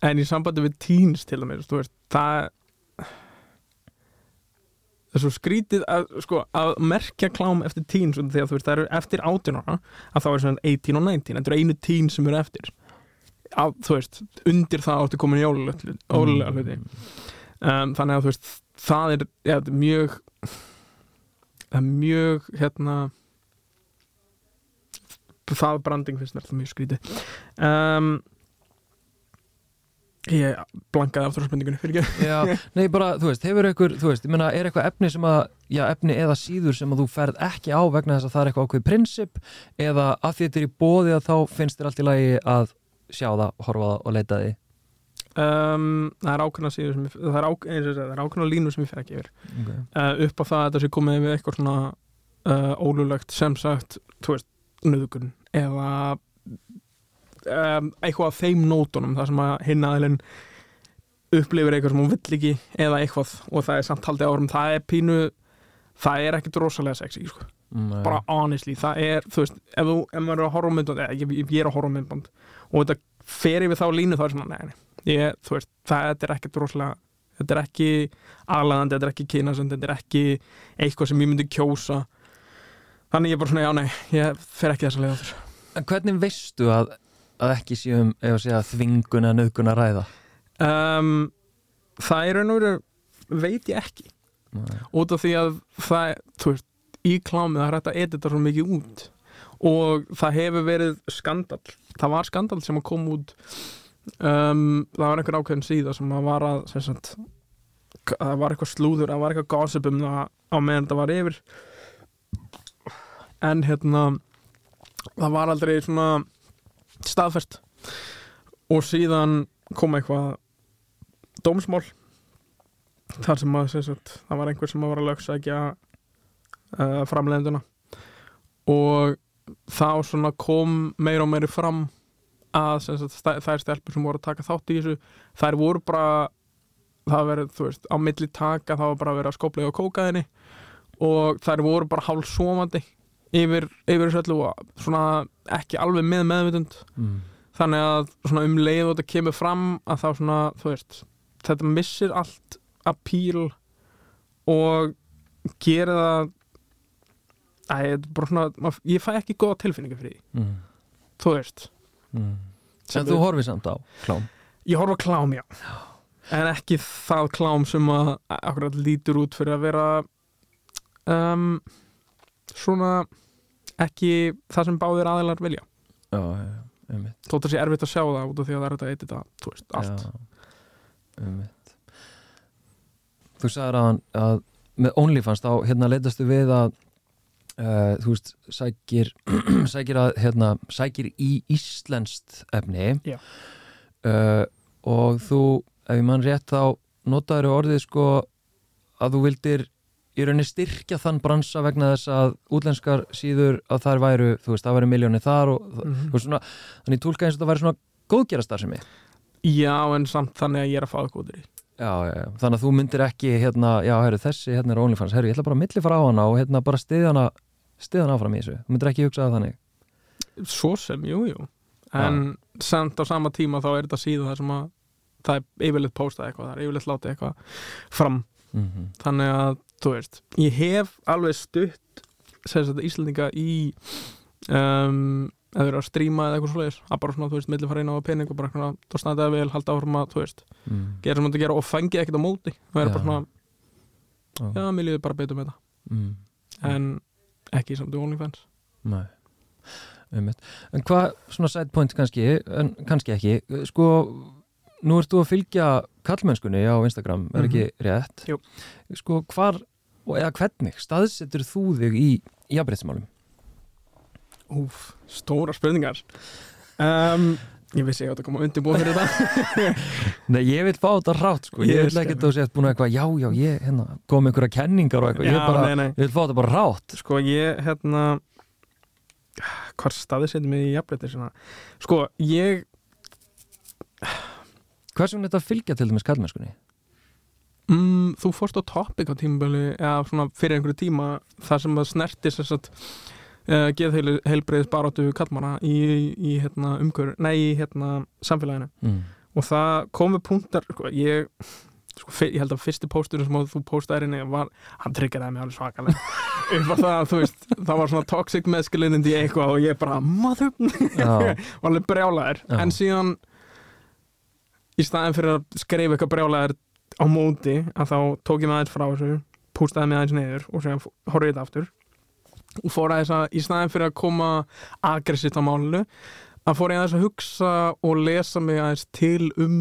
En í sambandi við teens til dæmis, þú veist, það það er svo skrítið að, sko, að merkja klám eftir af því að þú veist, það eru eftir 18 ára að þá er svona 18 og 19 þetta eru einu teen sem eru eftir. Að, þú veist, undir það áttu komin í ólulega hluti um, þannig að þú veist, það er, ja, mjög það er mjög hérna það branding finnst mér það mjög skrítið. Um, ég blankaði aftur á spurningunni fyrir ekki. Já, nei bara, þú veist, hefur einhver, þú veist, ég meina, er eitthvað efni sem að, já, efni eða síður sem að þú ferð ekki á vegna þess að það er eitthvað ákveð prinsip eða að því þetta er í bóði að þá finnst þér allt í lagi að sjá það, horfa það og leita því? Um, það er ákveðna síður sem ég, það er, ák, er ákveðna línur sem ég fer ekki yfir. Okay. uh, upp á það að þetta sé komið við eitthvað svona uh, ólulegt sem sagt, þú veist, nöðgun eða um, eitthvað af þeim nótunum þar sem að hinn aðeilin upplifir eitthvað sem hún vill ekki eða eitthvað og það er samt haldið árum það er pínu, það er ekkit rosalega sexy sko. Bara honestly, það er, þú veist ef, þú, ef maður er að horfa á myndband, eða ég, ég er að horfa á myndband og þetta fer yfir þá línu þá er svona, nei, nei, ég, þú veist það er ekkit rosalega þetta er ekki aðlæðandi, þetta er ekki kynasönd þetta er ekki eitthvað sem ég myndi kjósa. Þannig ég er bara svona, já, nei ég fer ekki þessa leið á þessu En hvernig veistu að, að ekki séum, segja, þvinguna, nöðguna ræða? um, það er veru veit ég ekki Nei. út af því að það, þú veist, í klámið það er hægt að edita svo mikið út og það hefur verið skandal það var skandal sem að koma út um, það var einhver ákveðin síða sem að var að sagt, það var eitthvað slúður, það var eitthvað gossip um það á meðan það var yfir en hérna það var aldrei svona staðfest. Og síðan kom eitthvað dómsmál þar sem að sagt, það var einhver sem að var að lögsækja uh, framleiðenduna. Og þá kom meira og meiri fram að sagt, þær stelpur sem voru að taka þátt í þessu þær voru bara það verið, þú veist, á milli taka það var bara að vera að skoplega á kókaðinni og þær voru bara hálf sofandi yfir, yfir þessu öllu og svona ekki alveg með meðvitund Mm. þannig að svona um leið og þetta kemur fram að þá svona, þú veist þetta missir allt appeal og gerir það Æ, þetta er bara svona, ég fæ ekki góða tilfinningu fyrir því, mm. þú veist Mm. En þú horfið samt á klám ég horfa á klám, já en ekki það klám sem að akkurat lítur út fyrir að vera um, svona ekki það sem báðir aðilar vilja. Já, já, einmitt. Þótt að sé erfitt að sjá það út af því að það er þetta eitt þetta, þú veist, allt. Já, einmitt. Þú sagðir að, að með OnlyFans þá hérna leitastu við að uh, þú veist, sækir sækir að, hérna, sækir í íslenskt efni. Já. uh, og þú ef ég mann rétt þá notaður orðið sko að þú vildir í rauninni styrkja þann bransa vegna þess að útlenskar síður að þar væru, þú veist, það væru miljónir þar og mm. -hmm. svona, þannig tólka eins og það væri svona góðgerastar sem ég Já, en samt þannig að ég er að fá það góður í Já, já, já, þannig að þú myndir ekki hérna, já, herru, þessi hérna er OnlyFans, herru, ég ætla bara að milli fara á hana og hérna bara stiðja hana stiðja hana áfram í þessu, þú myndir ekki hugsa það þannig? Svo sem, jú, jú. En samt á sama tíma þá er þetta síða það sem að það er yfirleitt postað eitthvað, það er yfirleitt látið eitthvað fram. Mm þannig að, þú veist, ég hef alveg stutt sagt Íslandinga í um, eða verið að stríma eða eitthvað svoleiðis að bara svona, þú veist, milli fara inn á pening og bara svona, þú standaði vel, halda áfram að, þú veist mm. gera sem þetta gera og fengi ekkert á móti og er Já. bara svona, Já. já, mér líður bara betur með Mm. það en ekki samt í OnlyFans Nei, einmitt En hvað, svona side point kannski en kannski ekki, sko nú ert þú að fylgja kallmennskunni á Instagram, er ekki rétt? Jú. Sko, hvar, og eða hvernig staðsetur þú þig í jafnbreytsmálum? Úf, stóra spurningar. Um, Ég vissi ég átt að koma undirbúið fyrir þetta. Nei, ég vil fá þetta rátt, sko. Ég ég vil ekki að þú sést búin að eitthvað, já, já, ég hérna, kom einhverja kenningar og eitthvað, ég, Já, bara, nei, nei. ég vil fá þetta bara rátt Sko, ég, hérna Hvar staðið setjum við í svona Sko, ég vegna er þetta að fylgja til dæmis kallmennskunni? Mm, Þú fórst á topic á tímabölu eða svona fyrir einhverju tíma þar sem að snerti sem sagt uh, geð heilbreiðis barátu kallmanna í, í hérna, umhver, nei, í hérna, samfélaginu Mm. og það komu punktar sko, ég, sko, ég held að fyrsti pósturinn sem þú postaðir inni var, hann tryggjaði mig alveg svakalega það að veist það var svona toxic masculinity eitthvað og ég bara mother, Já, var alveg brjálæður Já. en síðan í staðin fyrir að skrifa eitthvað brjálæður á móti að þá tók ég aðeins frá þessu pústaði mig aðeins niður og horfði ég þetta aftur. Og fór aðeins að í staðin fyrir að koma aggressivt á málinu að fór ég aðeins að hugsa og lesa mig aðeins til um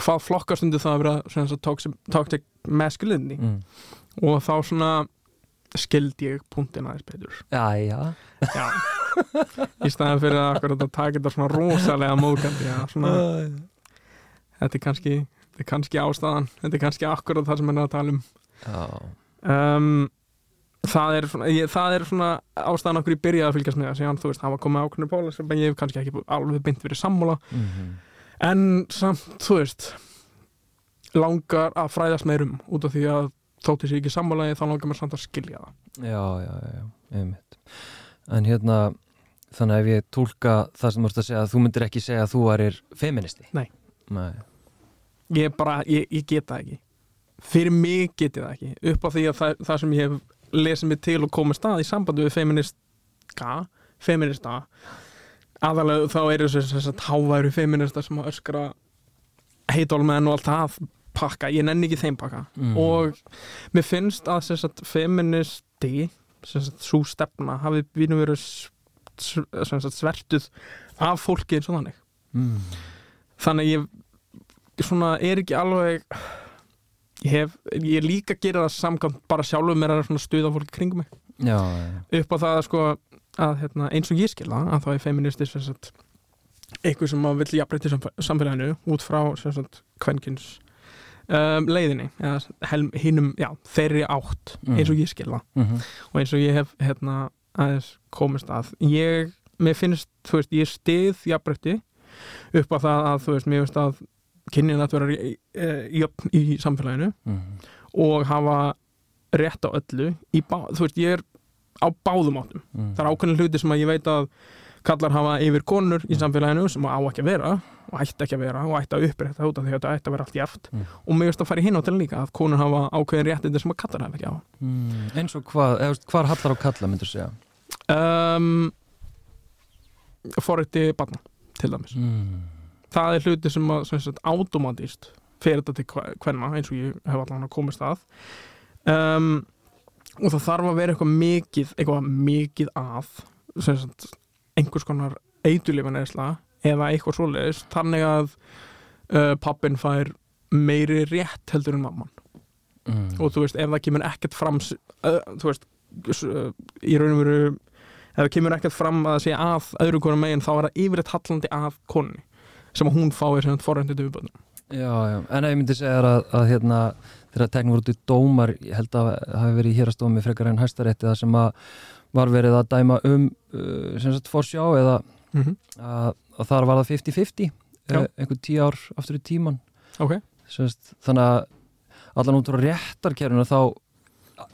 hvað flokkastundi það að vera toxic masculinity. Mm. og þá svona skildi ég punktin aðeins betur. Já, já. Já Í staðan fyrir að að taka þetta svona rosalega móðgandi já, svona, þetta er kannski þetta er kannski ástæðan, þetta er kannski akkurat það sem er að tala um. Já. um, það er svona, ég, það er svona ástæðan okkur ég byrjaði að fylgjast með það síðan þú veist, það var komið ákveðinu póla sem ég hef kannski ekki alveg bynd verið sammála. Mm en samt, þú veist langar að fræðast meirum út af því að þótti sér ekki sammálaði þá langar mér samt að skilja það. Já, já, já, einmitt. En hérna, þannig að ef ég tólka það sem þú ert að segja, þú myndir ekki segja að þú erir feministi? Nei. Nei. Ég bara, ég, ég get það ekki. Fyrir mig get ég það ekki. Upp á því að það, það sem ég hef lesið mig til og komið stað í sambandi við feministka feminista aðalega þá eru þess að háværu feminista sem að öskra heitólmenn og allt það pakka, ég nenni ekki þeim pakka. Mm. og mér finnst að sem sagt, feministi svo stefna hafi vínu verið svertuð af fólki eins og þannig. Mm. þannig að ég svona er ekki alveg ég hef, ég líka að gera það samkvæmt bara sjálfur mér að stuða fólki kringum mig. Já, já, upp á það að sko að hérna, eins og ég skilða að þá er feministi sem sagt eitthvað sem að vill jafnbreytti samfélaginu út frá sagt kvenkins um, leiðinni hinum, já, þeirri átt Mm. eins og ég skilða Mm og eins og ég hef hérna aðeins komist að. Ég, mér finnst, þú veist, ég stið jafnbreytti upp á það að þú veist, mér finnst að kynnin að vera í- eh, jöfn í samfélaginu mm. og hafa rétt á öllu í bá, þú veist, ég er á báðum áttum Mm. það er ákveðin hluti sem að ég veit að kallar hafa yfir konur í samfélaginu sem á ekki að vera og ætti ekki að vera og ætti að upprætta út af því að þetta ætti að vera allt jæft Mm. og mér veist að fara í hinn áttinu líka að konur hafa ákveðin réttindi sem að kallar hafa ekki á mm, eins og hvað, eða, hvar hallar á kalla myndur segja um, forrætti barna til dæmis mm. Það er hluti sem að sem sagt, automatist fer þetta til hvenna eins og ég hef allan að komast að. Um, og það þarf að vera eitthvað mikið eitthvað mikið að sem sagt, einhvers konar eitulífan eða eitthvað svoleiðis þannig að uh, pappin fær meiri rétt heldur en mamman. Mm. og þú veist, ef það kemur ekkert fram uh, þú veist, uh, í raun og veru ef það kemur ekkert fram að sé að öðru konar megin þá er það yfirleitt hallandi að konni sem hún fái sem forræntið viðböðnum en ég myndi segja að, að hérna, þegar teknum voru út í dómar ég held að hafi verið í hérastómi frekar en hæstarétti það sem að var verið að dæma um uh, sem sagt forsjá eða mm -hmm. að, að þar var það 50-50 Já. eh, einhver tíu ár aftur í tíman ok, sem sagt, þannig að allan út frá réttarkerfuna þá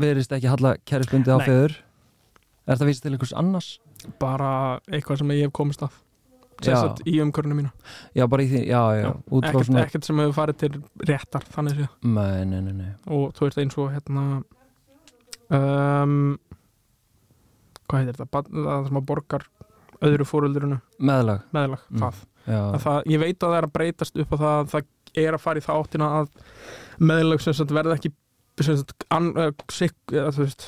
verist ekki halla kerfisbundi á feður Er það vísið til einhvers annars? bara eitthvað sem ég hef komist Já. Sagt í umkörnum mína Já, bara í því, já, já, Já, ekkert, svona ekkert sem hefur farið til réttar þannig séð. Nei, nei, nei, nei. Og þú veist eins og hérna um, hvað heitir þetta? Það sem að borgar öðru fóruldurinu Meðlag, meðlag, Mm. það. það ég veit að það er að breytast upp á það að það er að fara í þá áttina að meðlag sagt verða ekki sik, eða, þú veist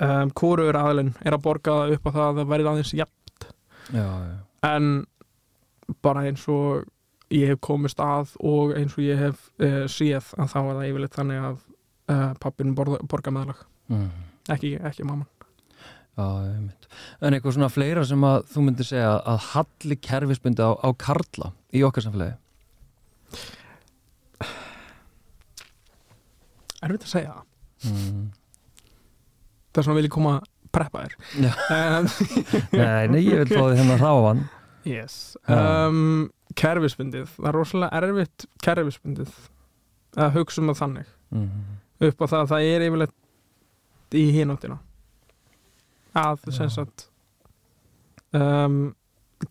um, hvoruður aðilinn er að borga það upp á það að það verði aðeins já en bara eins og ég hef komist að og eins og ég hef uh, séð að þá er það yfirleitt þannig að uh, pappin borga, meðlag mm. ekki, ekki mamma Já, einmitt. En eitthvað svona fleira sem að þú myndir segja að halli kerfisbundi á, á karla í okkar samfélagi erfitt að segja það mm. það er svona vil ég koma að preppa þér Já. um, Nei, nei, ég vil fá því hérna ráfan yes. Um, kerfisbundið. Það er rosalega erfitt kerfisbundið að hugsa um það þannig. Mm. upp á það að það er yfirleitt í hináttina. Að sem sagt um,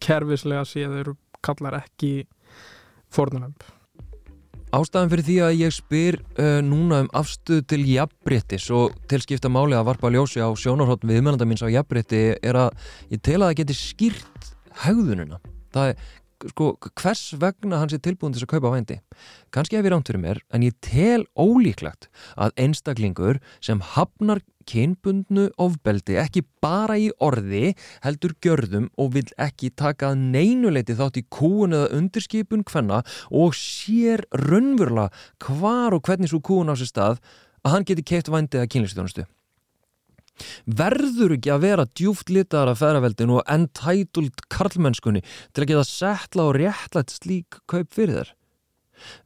kerfislega séð eru kallar ekki fórnulömp Ástæðan fyrir því að ég spyr uh, núna um afstöðu til jafnbrettis og til skipta máli að varpa ljósi á sjónarhótt viðmennanda míns á jafnbretti er að ég tel að það geti skýrt hegðununa. Það sko, hvers vegna hann sé tilbúin til að kaupa vændi? Kanski hef ég rámt fyrir mér, en ég tel ólíklegt að einstaklingur sem hafnar kynbundnu ofbeldi ekki bara í orði heldur gjörðum og vill ekki taka að neinuleiti þátt í kúun eða undirskipun hvenna og sér raunverulega hvar og hvernig svo kúun á sér stað að hann geti keift vændi eða kynlistjónustu. Verður ekki að vera djúft litaðar af feðraveldinu og entitled karlmennskunni til að geta settla og réttlætt slík kaup fyrir þér?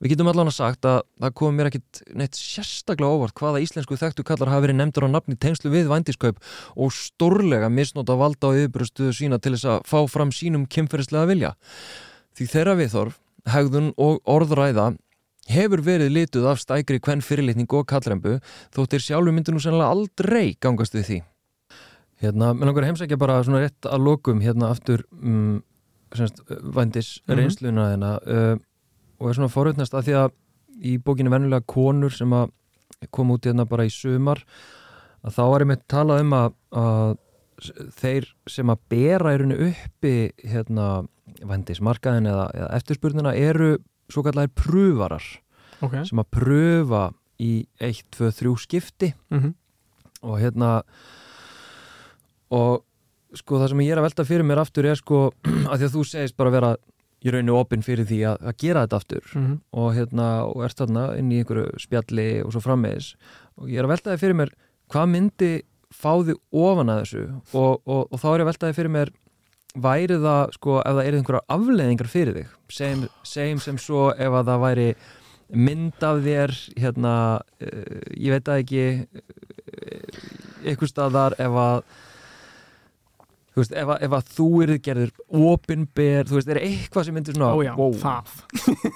Við getum allan að sagt að það kom mér ekkit neitt sérstaklega óvart hvaða íslensku þekktu kallar hafa verið nefndur á nafni tengslu við vændiskaup og stórlega misnóta valda á yfirbrustuðu sína til þess að fá fram sínum kynferðislega vilja. Því þeirra viðþorf, hegðun og orðræða hefur verið lituð af stækri kvenn fyrirlitning og kallrembu þóttir sjálfu myndir nú sennilega aldrei gangast við því. Hérna, mér langar heimsækja bara svona rétt að lokum hérna aftur um, semst, vændis Mhm. reynsluna þeirna uh, og er svona forutnast að því að í bókinu vennulega konur sem að kom út hérna bara í sumar að þá er einmitt talað um að, að þeir sem að bera í rauninu uppi hérna vendismarkaðin eða, eða eftirspurnina eru svo kallar pröfarar ok. sem að pröfa í 1, 2, 3 skipti. Mm og hérna og sko það sem ég er að velta fyrir mér aftur er sko að því að þú segist bara vera í rauninu opinn fyrir því að, að gera þetta aftur. -hmm. og hérna og ert þarna inn í einhverju spjalli og svo frammeðis og ég er að velta þið fyrir mér hvað myndi fá þið ofan að þessu? Og, og, og þá er ég að velta þið fyrir mér væri það sko ef það er einhverjar afleðingar fyrir þig segjum, segjum sem svo ef að það væri mynd af þér hérna uh, ég veit að ekki uh, einhver staðar ef að veist, ef að, ef að þú eru gerður opinber, þú veist, er eitthvað sem myndir svona ó já, wow, það.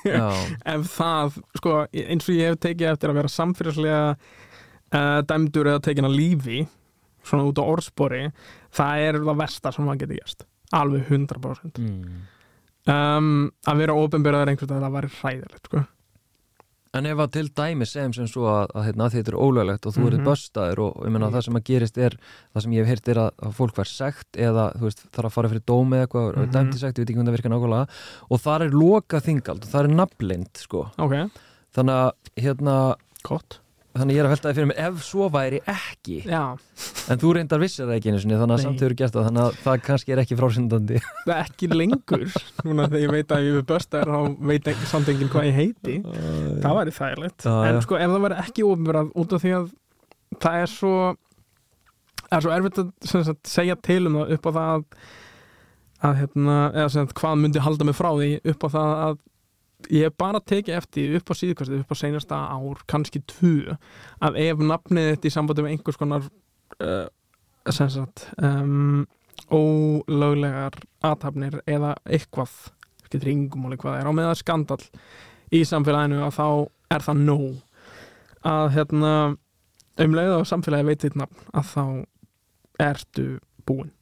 Ef það, sko, eins og ég hef tekið eftir að vera samfélagslega uh, dæmdur eða tekin að lífi svona út á orðspori það er það versta sem maður getur gæst alveg 100% mm. um, að vera ofinbyrðar einhvern veginn það væri hræðilegt sko. En ef að til dæmi segjum sem svo að, að, hérna, að þetta er ólöglegt og þú mm. -hmm. böstaður og ég meina Mhm. það sem að gerist er það sem ég hef heyrt er að, að fólk verð sekt eða þú veist þarf að fara fyrir dómi eða eitthvað mm. -hmm. dæmt í sekt, ég veit ekki hvernig það virkar nákvæmlega og þar er loka þingald og þar er nafnlind sko. ok, þannig að hérna gott þannig ég er að veltaði fyrir mig ef svo væri ekki já, en þú reyndar vissir það ekki einu sinni þannig að Nei. samt hefur gert það þannig að það kannski er ekki frásindandi það er ekki lengur. Núna þegar ég veit að ég er böstaður þá veit ekki samt enginn hvað ég heiti. Það væri þægilegt. En sko ef það væri ekki ofinbyrðar út af því að það er svo er svo erfitt að sagt, segja til um það upp á það að, að hérna, eða sagt, hvað myndi halda mig frá því upp á það að ég hef bara tekið eftir upp á síðkvæmstu upp á seinasta ár, kannski tvö að ef nafnið þetta í sambandi með einhvers konar uh, sem sagt um, ólöglegar aðtapnir eða eitthvað skiptir yngumáli hvað það er á með það skandal í samfélaginu að þá er það nóg. Að hérna um leið og samfélagi veit þitt nafn að þá ertu búinn.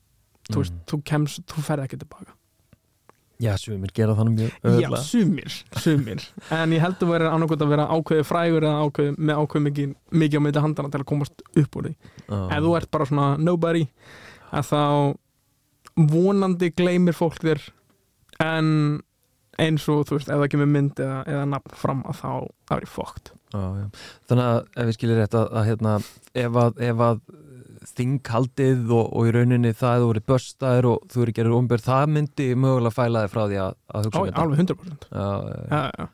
Þú veist, þú kemst, þú ferð ekki tilbaka Já, sumir gera þannig mjög Já, öðvöldlega sumir, sumir. En ég held að vera annarkot að vera ákveði frægur eða ákveði, með ákveði mikið, mikið á milli handana til að komast upp úr því. Ef þú ert bara svona nobody þá vonandi gleymir fólk þér en eins og þú veist, ef það kemur mynd eða, eða nafn fram að þá er ég fókt. Þannig að ef við skilir rétt að, að hérna, ef að, ef að þinghaldið og, og í rauninni það að þú verið börstaður og þú verið gerir umbyrð, það myndi mögulega fæla þig frá því að, að hugsa um þetta. alveg 100% Já, já, já.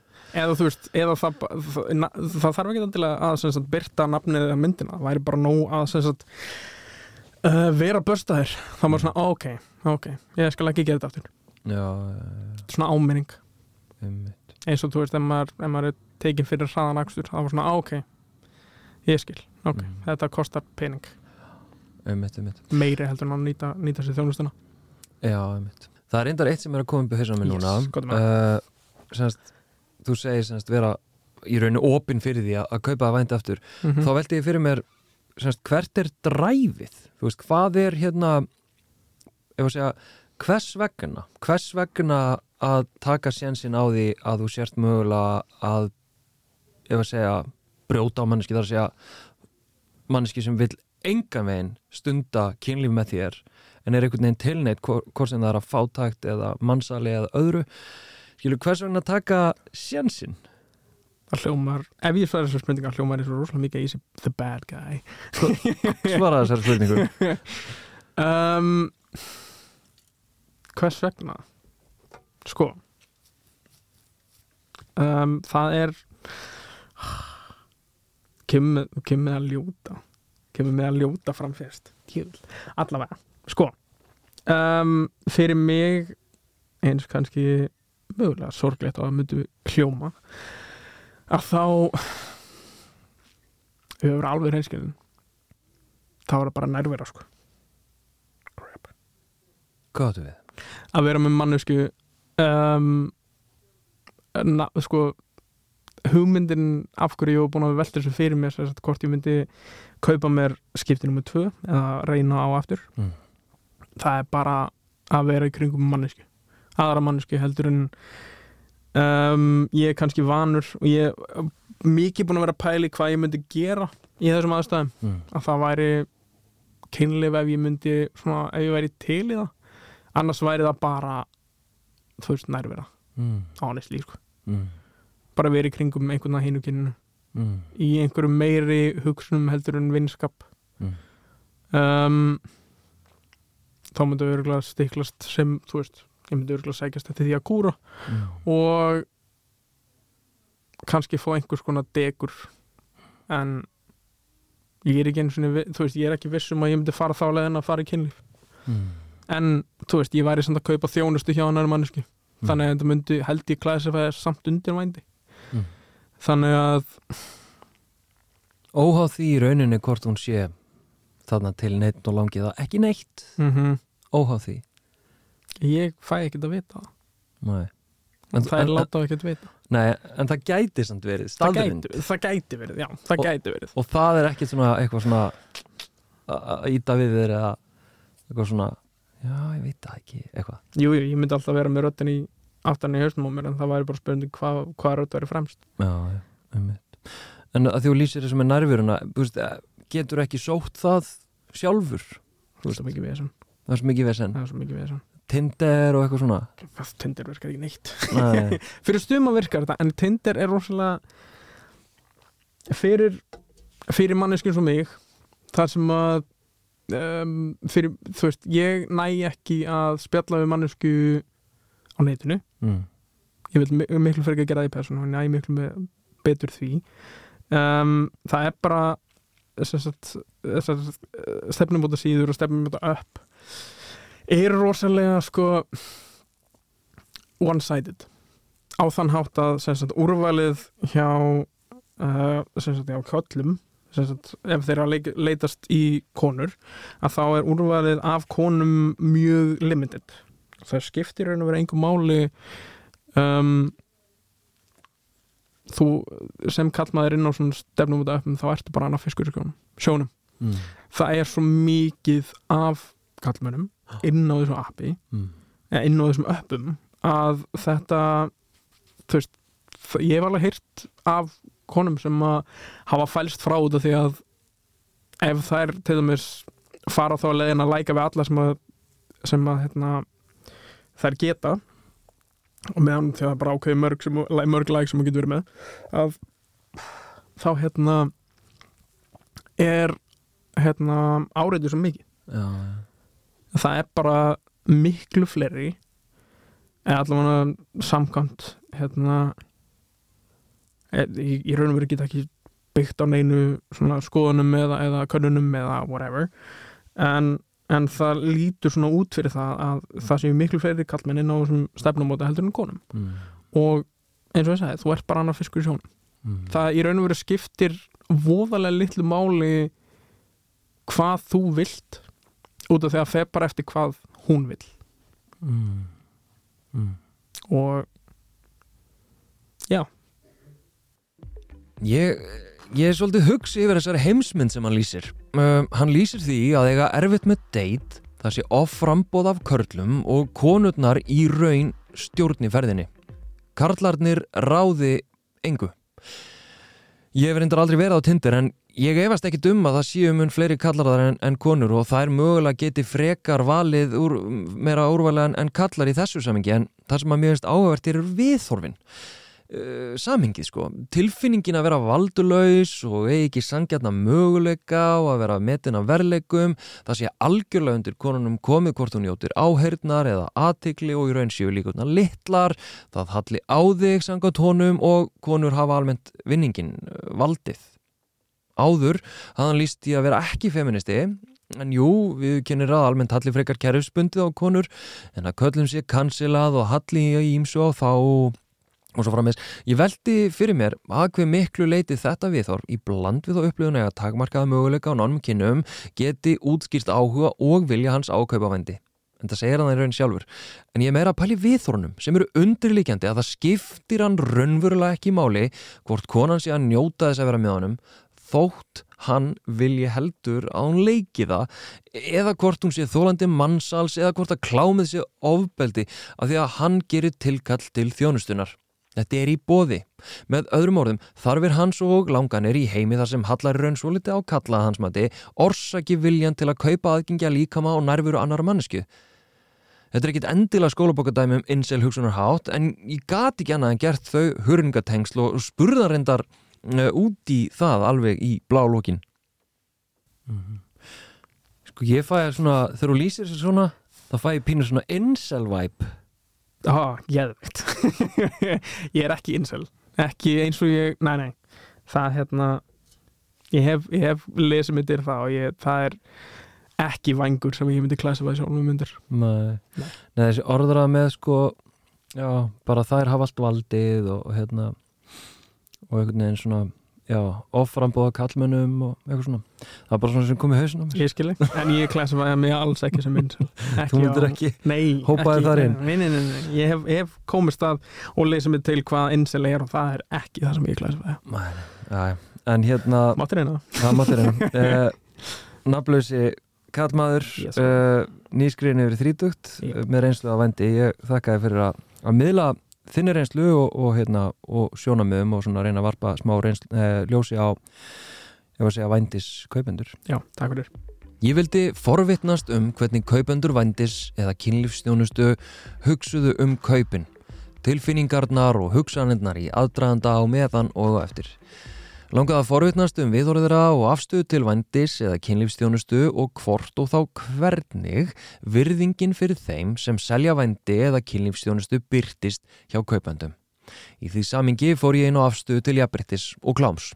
eða þú veist, eða það, það, það þarf ekki til að sagt, byrta nafnið eða myndina, það væri bara nóg að sagt, uh, vera börstaðir. Þá maður svona, ok, ok ég skal ekki gera þetta aftur, svona áminning eins og þú veist, ef maður, ef maður er tekin fyrir hraðan akstur, það var svona, á, ok ég skil, ok, Mhm. þetta kostar pening meiri heldur en að nýta, nýta sér þjónustuna Já, einmitt. Það er reyndar eitt sem er að koma upp í hausana mér Yes, núna. uh, semst, þú segir semst vera í rauninni opinn fyrir því að, að kaupa það vændi aftur. mm Þá veldi ég fyrir mér semst, hvert er dræfið? Þú veist, hvað er hérna ef að segja, hvers vegna? Hvers vegna að taka sénsinn á því að þú sért mögulega að ef að segja brjóta á manneski þar að segja manneski sem vil engan veginn stunda kynlíf með þér en er einhvern veginn tilneitt hvort sem það er að fátækt eða mannsali eða öðru. Skilur hvers vegna taka sénsinn? Það hljómar, ef ég sværi þessu spurninga hljómar er svo rosalega mikið easy, the bad guy. Svara þessari spurningu. Um, hvers vegna? Sko um, það er kemur með- að ljóta. Kemur með að ljóta fram fyrst. Allavega, sko um, fyrir mig eins kannski mögulega sorglegt og að myndu hljóma að þá við höfum alveg reynskilin þá er það bara nærvera sko. Áttu við? Að vera með mannesku um, na, sko hugmyndin af hverju ég var búin að velta þessu fyrir mér sem sagt, hvort ég myndi kaupa mér skipti nummer tvö eða reyna á aftur Mm. það er bara að vera í kringum mannesku aðra mannesku heldur en um, ég er kannski vanur og ég er mikið búin að vera að pæli hvað ég myndi gera í þessum aðstæðum Mm. að það væri kynlif ef ég myndi svona, ef ég væri til í það annars væri það bara þú veist nærvera, Mm. honestly sko. Mm. bara verið kringum einhvern að hinu kyninu Mm. í einhverjum meiri hugsunum heldur en vinskap Mm. um, þá myndi örgulega stiklast sem, þú veist ég myndi örgulega sækjast eftir því að kúra Mm. og kannski fá einhvers konar degur en ég er ekki sinni, vi- þú veist, ég er ekki viss um að ég myndi fara þá leðin að fara í kynlíf Mm. En, þú veist, ég væri samt að kaupa þjónustu hjá hann mannesku þannig að þetta myndi, held ég klæðsefæði samt undir vændi Mm. þannig að Óháð því í rauninni hvort hún sé þarna til neitt og langið það ekki neitt. Mm óháð því. Ég fæ ekkert að vita Nei. en það er en- láta ekkert vita. Nei, en það gæti samt verið það gæti, það gæti verið, já, það Og- gæti verið. og það er ekki svona eitthvað svona að að ýta við eða eitthvað svona já, ég veit það ekki, eitthvað. Jú, jú, ég myndi alltaf vera með röddin í aftan í haustum á mér en það væri bara spurning hvað hva rödd væri fremst. Já, já, einmitt. En að þú lýsir þessu með nærvöruna eh, getur ekki sótt það sjálfur? Það er svo mikið vesen. Það er svo mikið vesen. Það er svo mikið vesen. Tinder og eitthvað svona? Það Tinder virkar ekki neitt. Nei, fyrir stuma virkar þetta en Tinder er rosalega fyrir fyrir manneskjum svo mig þar sem að um, fyrir, þú veist, ég næ ekki að spjalla við mannesku á netinu. Mm. ég vil mi- miklu fyrir að gera það í persónu og næ miklu betur því. Um, það er bara þessar stefnumóta síður og stefnumóta upp er rosalega sko one-sided. Á þann hátt að sagt, úrvalið hjá uh, sagt, hjá köllum sagt, ef þeirra leitast í konur að þá er úrvalið af konum mjög limited það skiptir raun og vera einhver máli um, þú sem kallmaður inn á svona stefnum út af öppum þá ertu bara annað fiskur sjónum, Mm. það er svo mikið af kallmönnum inn á þessu appi Mm. eða inn á þessum öppum að þetta þú veist, ég hef alveg heyrt af konum sem að hafa fælst frá af því að ef þær til dæmis fara þá að leiðin að læka við alla sem að, sem að hérna, þær geta og meðan því að það er bara ákveði mörg, sem, mörg læk sem þú getur verið með að þá hérna er hérna áreitur svo mikið Já, já. það er bara miklu fleiri eða allavega samkvæmt hérna e- í, í raun og veru geta ekki byggt á neinu skoðunum eða, eða könnunum eða whatever en, en það lítur svona út fyrir það að það séu miklu fleiri kallmenn inn á þessum stefnumóta heldur en konum Mm. og eins og ég sagði, þú ert bara annar fiskur í sjónum Mm. það í raun og veru skiptir voðalega litlu máli hvað þú vilt út af því að feð bara eftir hvað hún vill Mm. Mm. og Ég, ég er svolítið hugsi yfir þessari heimsmynd sem hann lýsir. Uh, hann lýsir því að eiga erfitt með date, það sé offrambóð af körlum og konurnar í raun stjórn í ferðinni. Karlarnir ráði engu. Ég reyndar aldrei verið á Tinder en ég efast ekki um að það séu mun fleiri kallar en, en konur og það er mögulega geti frekar valið úr, meira úrvalega en, en kallar í þessu samingi en það sem að finnst áhugavert er viðþorfin uh, samhengið sko. Tilfinningin að vera valdulaus og ekki sangjarna möguleika og að vera metin af verleikum það sé algjörlega undir konunum komið hvort hún njótir áheyrnar eða aðtikli og í raun séu líkurnar litlar. Það halli á þig sangat honum og konur hafa almennt vinningin uh, valdið. Áður hafði hann líst í að vera ekki feministi en jú, við kennir að almennt halli frekar kerfspundið á konur en að köllum sé kansilað og halli í ímsu á þá og svo frammeins. Ég veldi fyrir mér að hver miklu leiti þetta viðhorf í bland við þá upplifun að takmarkaða möguleika á nánum kynum geti útskýrt áhuga og vilja hans ákaupa vendi. En það segir hann í raun sjálfur. En ég meira að pæli viðhornum sem eru undirlíkjandi að það skiptir hann raunverulega ekki máli hvort konan sé að njóta þess að vera með honum þótt hann vilji heldur að hún leiki það eða hvort hún sé þólandi mannsals eða hvort að klámið sé ofbeldi af því að hann gerir tilkall til þjónustunar. Þetta er í bóði. Með öðrum orðum, þarfir hans og langanir í heimi þar sem hallar raun svo liti á kalla hans mati, orsaki viljan til að kaupa aðgengja líkama og nærveru annar mannesku. Þetta er ekkit endilega skólabokadæmi um insel hugsunarhátt en ég gat ekki annað en gert þau hurringatengsl og spurðarendar uh, út í það alveg í blálókin. Sko ég fæ svona, þegar þú lýsir þessu svona, þá fæ ég pínu svona incel Á, geðveikt Ég er ekki incel ekki eins og ég, nei nei það hérna ég hef, ég hef lesið myndir það og ég, það er ekki vangur sem ég myndi klassifaði sjálfum myndir Nei. Nei. Nei, þessi orðrað með sko já, bara þær hafa allt valdið og, og hérna og einhvern veginn svona já, offrambóða kallmönnum og eitthvað svona það er bara svona sem kom í hausinn á mér ég skilji, en ég klassifaði mig alls ekki sem incel ekki Þú myndir ekki Nei, Hópaði þar inn? Nei, nei, nei, nei. Ég hef, hef komist að og lesið mig til hvað incel er og það er ekki það sem ég klassifaði Nei, já, já. en hérna Máttir eina það mátir einn uh, nafnlausi kallmaður Yes. uh, nýskriðin yfir þrítugt Já. með reynslu að vændi. Ég þakka þér fyrir að, að miðla þinni reynslu og, og, hérna, og sjónamiðum og svona reyna að varpa smá reynslu, eh, ljósi á var að segja vændis kaupendur. Já, takk fyrir Ég vildi forvitnast um hvernig kaupendur vændis eða kynlífstjónustu hugsuðu um kaupin, tilfinningarnar og hugsanirnar í aðdraðanda á meðan og eftir. Langaði að forvitnast um viðorðira og afstöðu til vændis eða kynlífstjónustu og hvort og þá hvernig virðingin fyrir þeim sem selja vændi eða kynlífstjónustu byrtist hjá kaupendum. Í því samingi fór ég á afstöðu til jafnbryttis og kláms.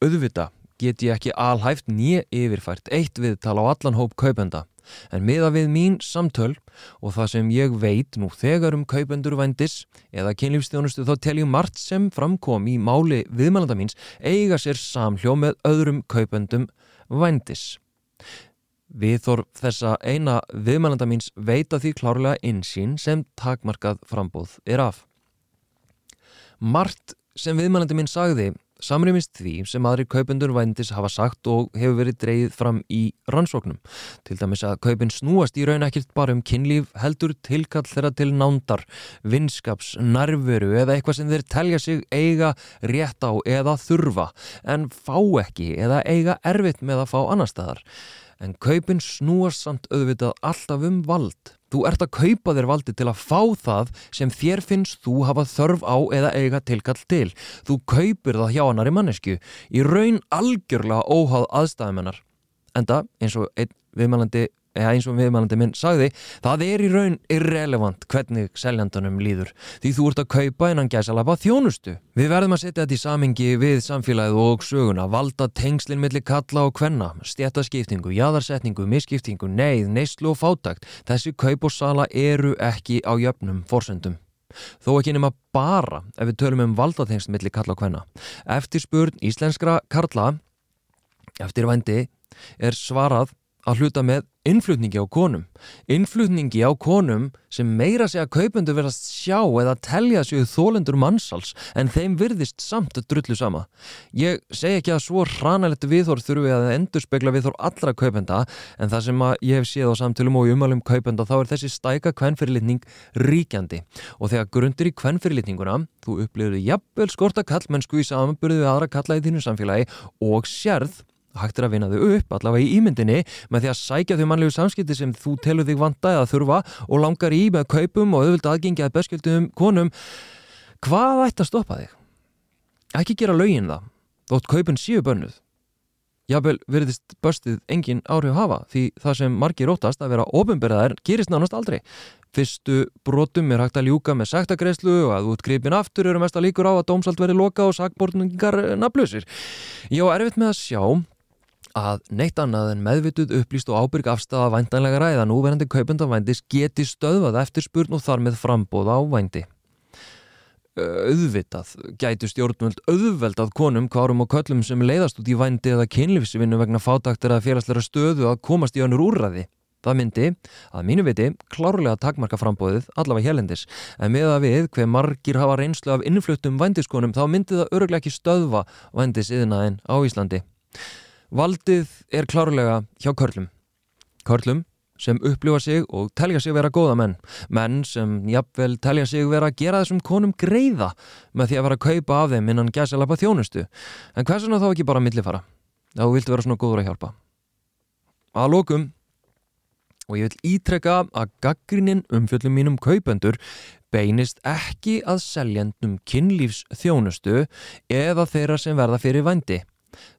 Auðvita get ég ekki alhæft nýja yfirfært eitt viðtal á allan hóp kaupenda en miða við mín samtöl og það sem ég veit nú þegar um kaupendur vændis eða kynlífstjónustu þá tel ég margt sem framkom í máli viðmælanda míns eiga sér samhljó með öðrum kaupendum vændis. Viðþorf þessa eina viðmælanda míns veita því klárlega insýn sem takmarkað frambóð er af. Margt sem viðmælandi minn sagði samrýmist því sem aðri kaupendur vændis hafa sagt og hefur verið dreyið fram í rannsóknum. Til dæmis að kaupin snúast í raun ekkert bara um kynlíf heldur tilkall þeirra til nándar, vinskaps, nærveru eða eitthvað sem þeir telja sig eiga rétt á eða þurfa en fá ekki eða eiga erfitt með að fá annar staðar. En kaupin snúast samt auðvitað alltaf um vald. Þú ert að kaupa þér valdi til að fá það sem þér finnst þú hafa þörf á eða eiga tilkall til. Þú kaupir það hjá annari mannesku í raun algjörlega óháð aðstæðumennar. Enda, eins og einn viðmælandi, eða eins og viðmælandi minn sagði, það er í raun irrelevant hvernig seljandunum líður. Því þú ert að kaupa innan gæsalapa þjónustu. Við verðum að setja þetta í samingi við samfélagið og söguna, valda tengslinn millir kalla og kvenna, stjættaskiptingu, jaðarsetningu, misskiptingu, neyð, neyslu og fátakt. Þessi kaup og sala eru ekki á jöfnum forsendum. Þó ekki nema bara ef við tölum um valdatengsl millir kalla og kvenna. Eftir spurn íslenskra karla, eftir vændi, er svarað að hluta með innflutningi á konum. Innflutningi á konum sem meira segja kaupendur verðast sjá eða telja sig þólendur mannsals en þeim virðist samt drullu sama. Ég segi ekki að svo hranalegt viðhorf þurfi að endur spekla viðhorf allra kaupenda en það sem ég hef séð á samtölum og í umalum kaupenda þá er þessi stæka kvennfyrirlitning ríkjandi og þegar grundir í kvennfyrirlitninguna þú upplifir jafnvel skorta kallmennsku í samanburðu við aðra kalla í þínu samfélagi og sérð hægt er að vinna þau upp allavega í ímyndinni með því að sækja þau mannlegu samskipti sem þú telur þig vanda eða þurfa og langar í með kaupum og auðvitað aðgengi að beskjöldum konum hvað ætti að stoppa þig? Ekki gera lögin það þótt kaupin séu bönnuð Jábel verðist böstið engin áhrif hafa því það sem margir óttast að vera ofinberðaðar gerist nánast aldrei Fyrstu brotum er hægt að ljúka með sektagreislu og að útgripin aftur eru mest að líkur á að dómsalt veri loka og sagbortningar nafnlausir. Ég á erfitt með að sjá að neitt annað en meðvituð upplýst og ábyrg afstæða væntanlega ræða núverandi kaupendavændis geti stöðvað eftir spurn og þar með frambóða á vændi. Auðvitað gætu stjórnvöld auðveldað konum, kvárum og köllum sem leiðast út í vændi eða kynlífsvinnu vegna fátaktir að félagsleira stöðu að komast í önnur úrræði. Það myndi, að mínu viti, klárlega takmarka frambóðið, allavega helendis, en með að við hver margir hafa reynslu af innfluttum vændiskonum þá myndi það öruglega ekki stöðva vændisiðnaðin á Íslandi. Valdið er klárlega hjá körlum. Körlum sem upplifa sig og telja sig vera góða menn. Menn sem jafnvel telja sig vera að gera þessum konum greiða með því að vera að kaupa af þeim innan gæsalapa þjónustu. En hversuna þá ekki bara millifara? Þá viltu vera svona góður að hjálpa. Að lókum og ég vil ítrekka að gaggrinin umfjöllum mínum kaupendur beinist ekki að seljendum kynlífs þjónustu eða þeirra sem verða fyrir vændi.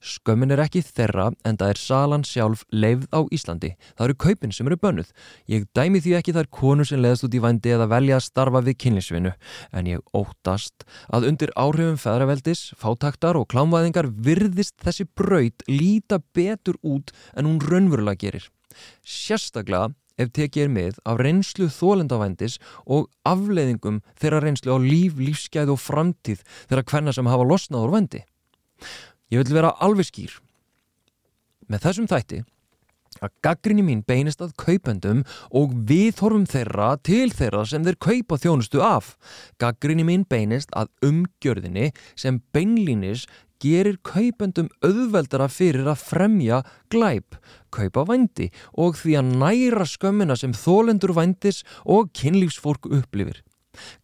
Skömmin er ekki þeirra en það er salan sjálf leifð á Íslandi. Það eru kaupin sem eru bönnuð. Ég dæmi því ekki þær konur sem leðast út í vændi eða velja að starfa við kynlífsvinu en ég óttast að undir áhrifum feðraveldis, fátaktar og klámvæðingar virðist þessi braut líta betur út en hún raunverulega gerir. Sérstaklega ef tekið er með af reynslu þólendavændis og afleiðingum þeirra reynslu á líf, lífsgæð og framtíð þeirra hvenna sem hafa losnað úr vændi. Ég vil vera alveg skýr. Með þessum þætti að gaggrinni mín beinist að kaupendum og viðhorfum þeirra til þeirra sem þeir kaupa þjónustu af. Gaggrinni mín beinist að umgjörðinni sem beinlínis gerir kaupendum auðveldara fyrir að fremja glæp, kaupa vændi og því að næra skömmina sem þólendur vændis og kynlífsfólk upplifir.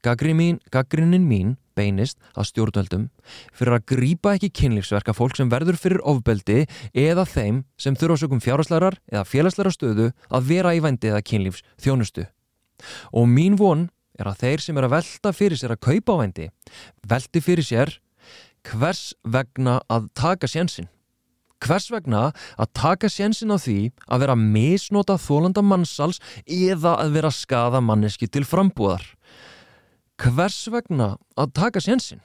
Gaggrinin mín beinist að stjórnveldum fyrir að grýpa ekki kynlífsverka fólk sem verður fyrir ofbeldi eða þeim sem þurfa sögum fjárháslærar eða félagslæra stöðu að vera í vændi eða kynlífs þjónustu. Og mín von er að þeir sem er að velta fyrir sér að kaupa vændi velti fyrir sér hvers vegna að taka sjensin. Hvers vegna að taka sjensin á því að vera misnota þólanda mannsals eða að vera skada manneski til frambúðar hvers vegna að taka sjensin?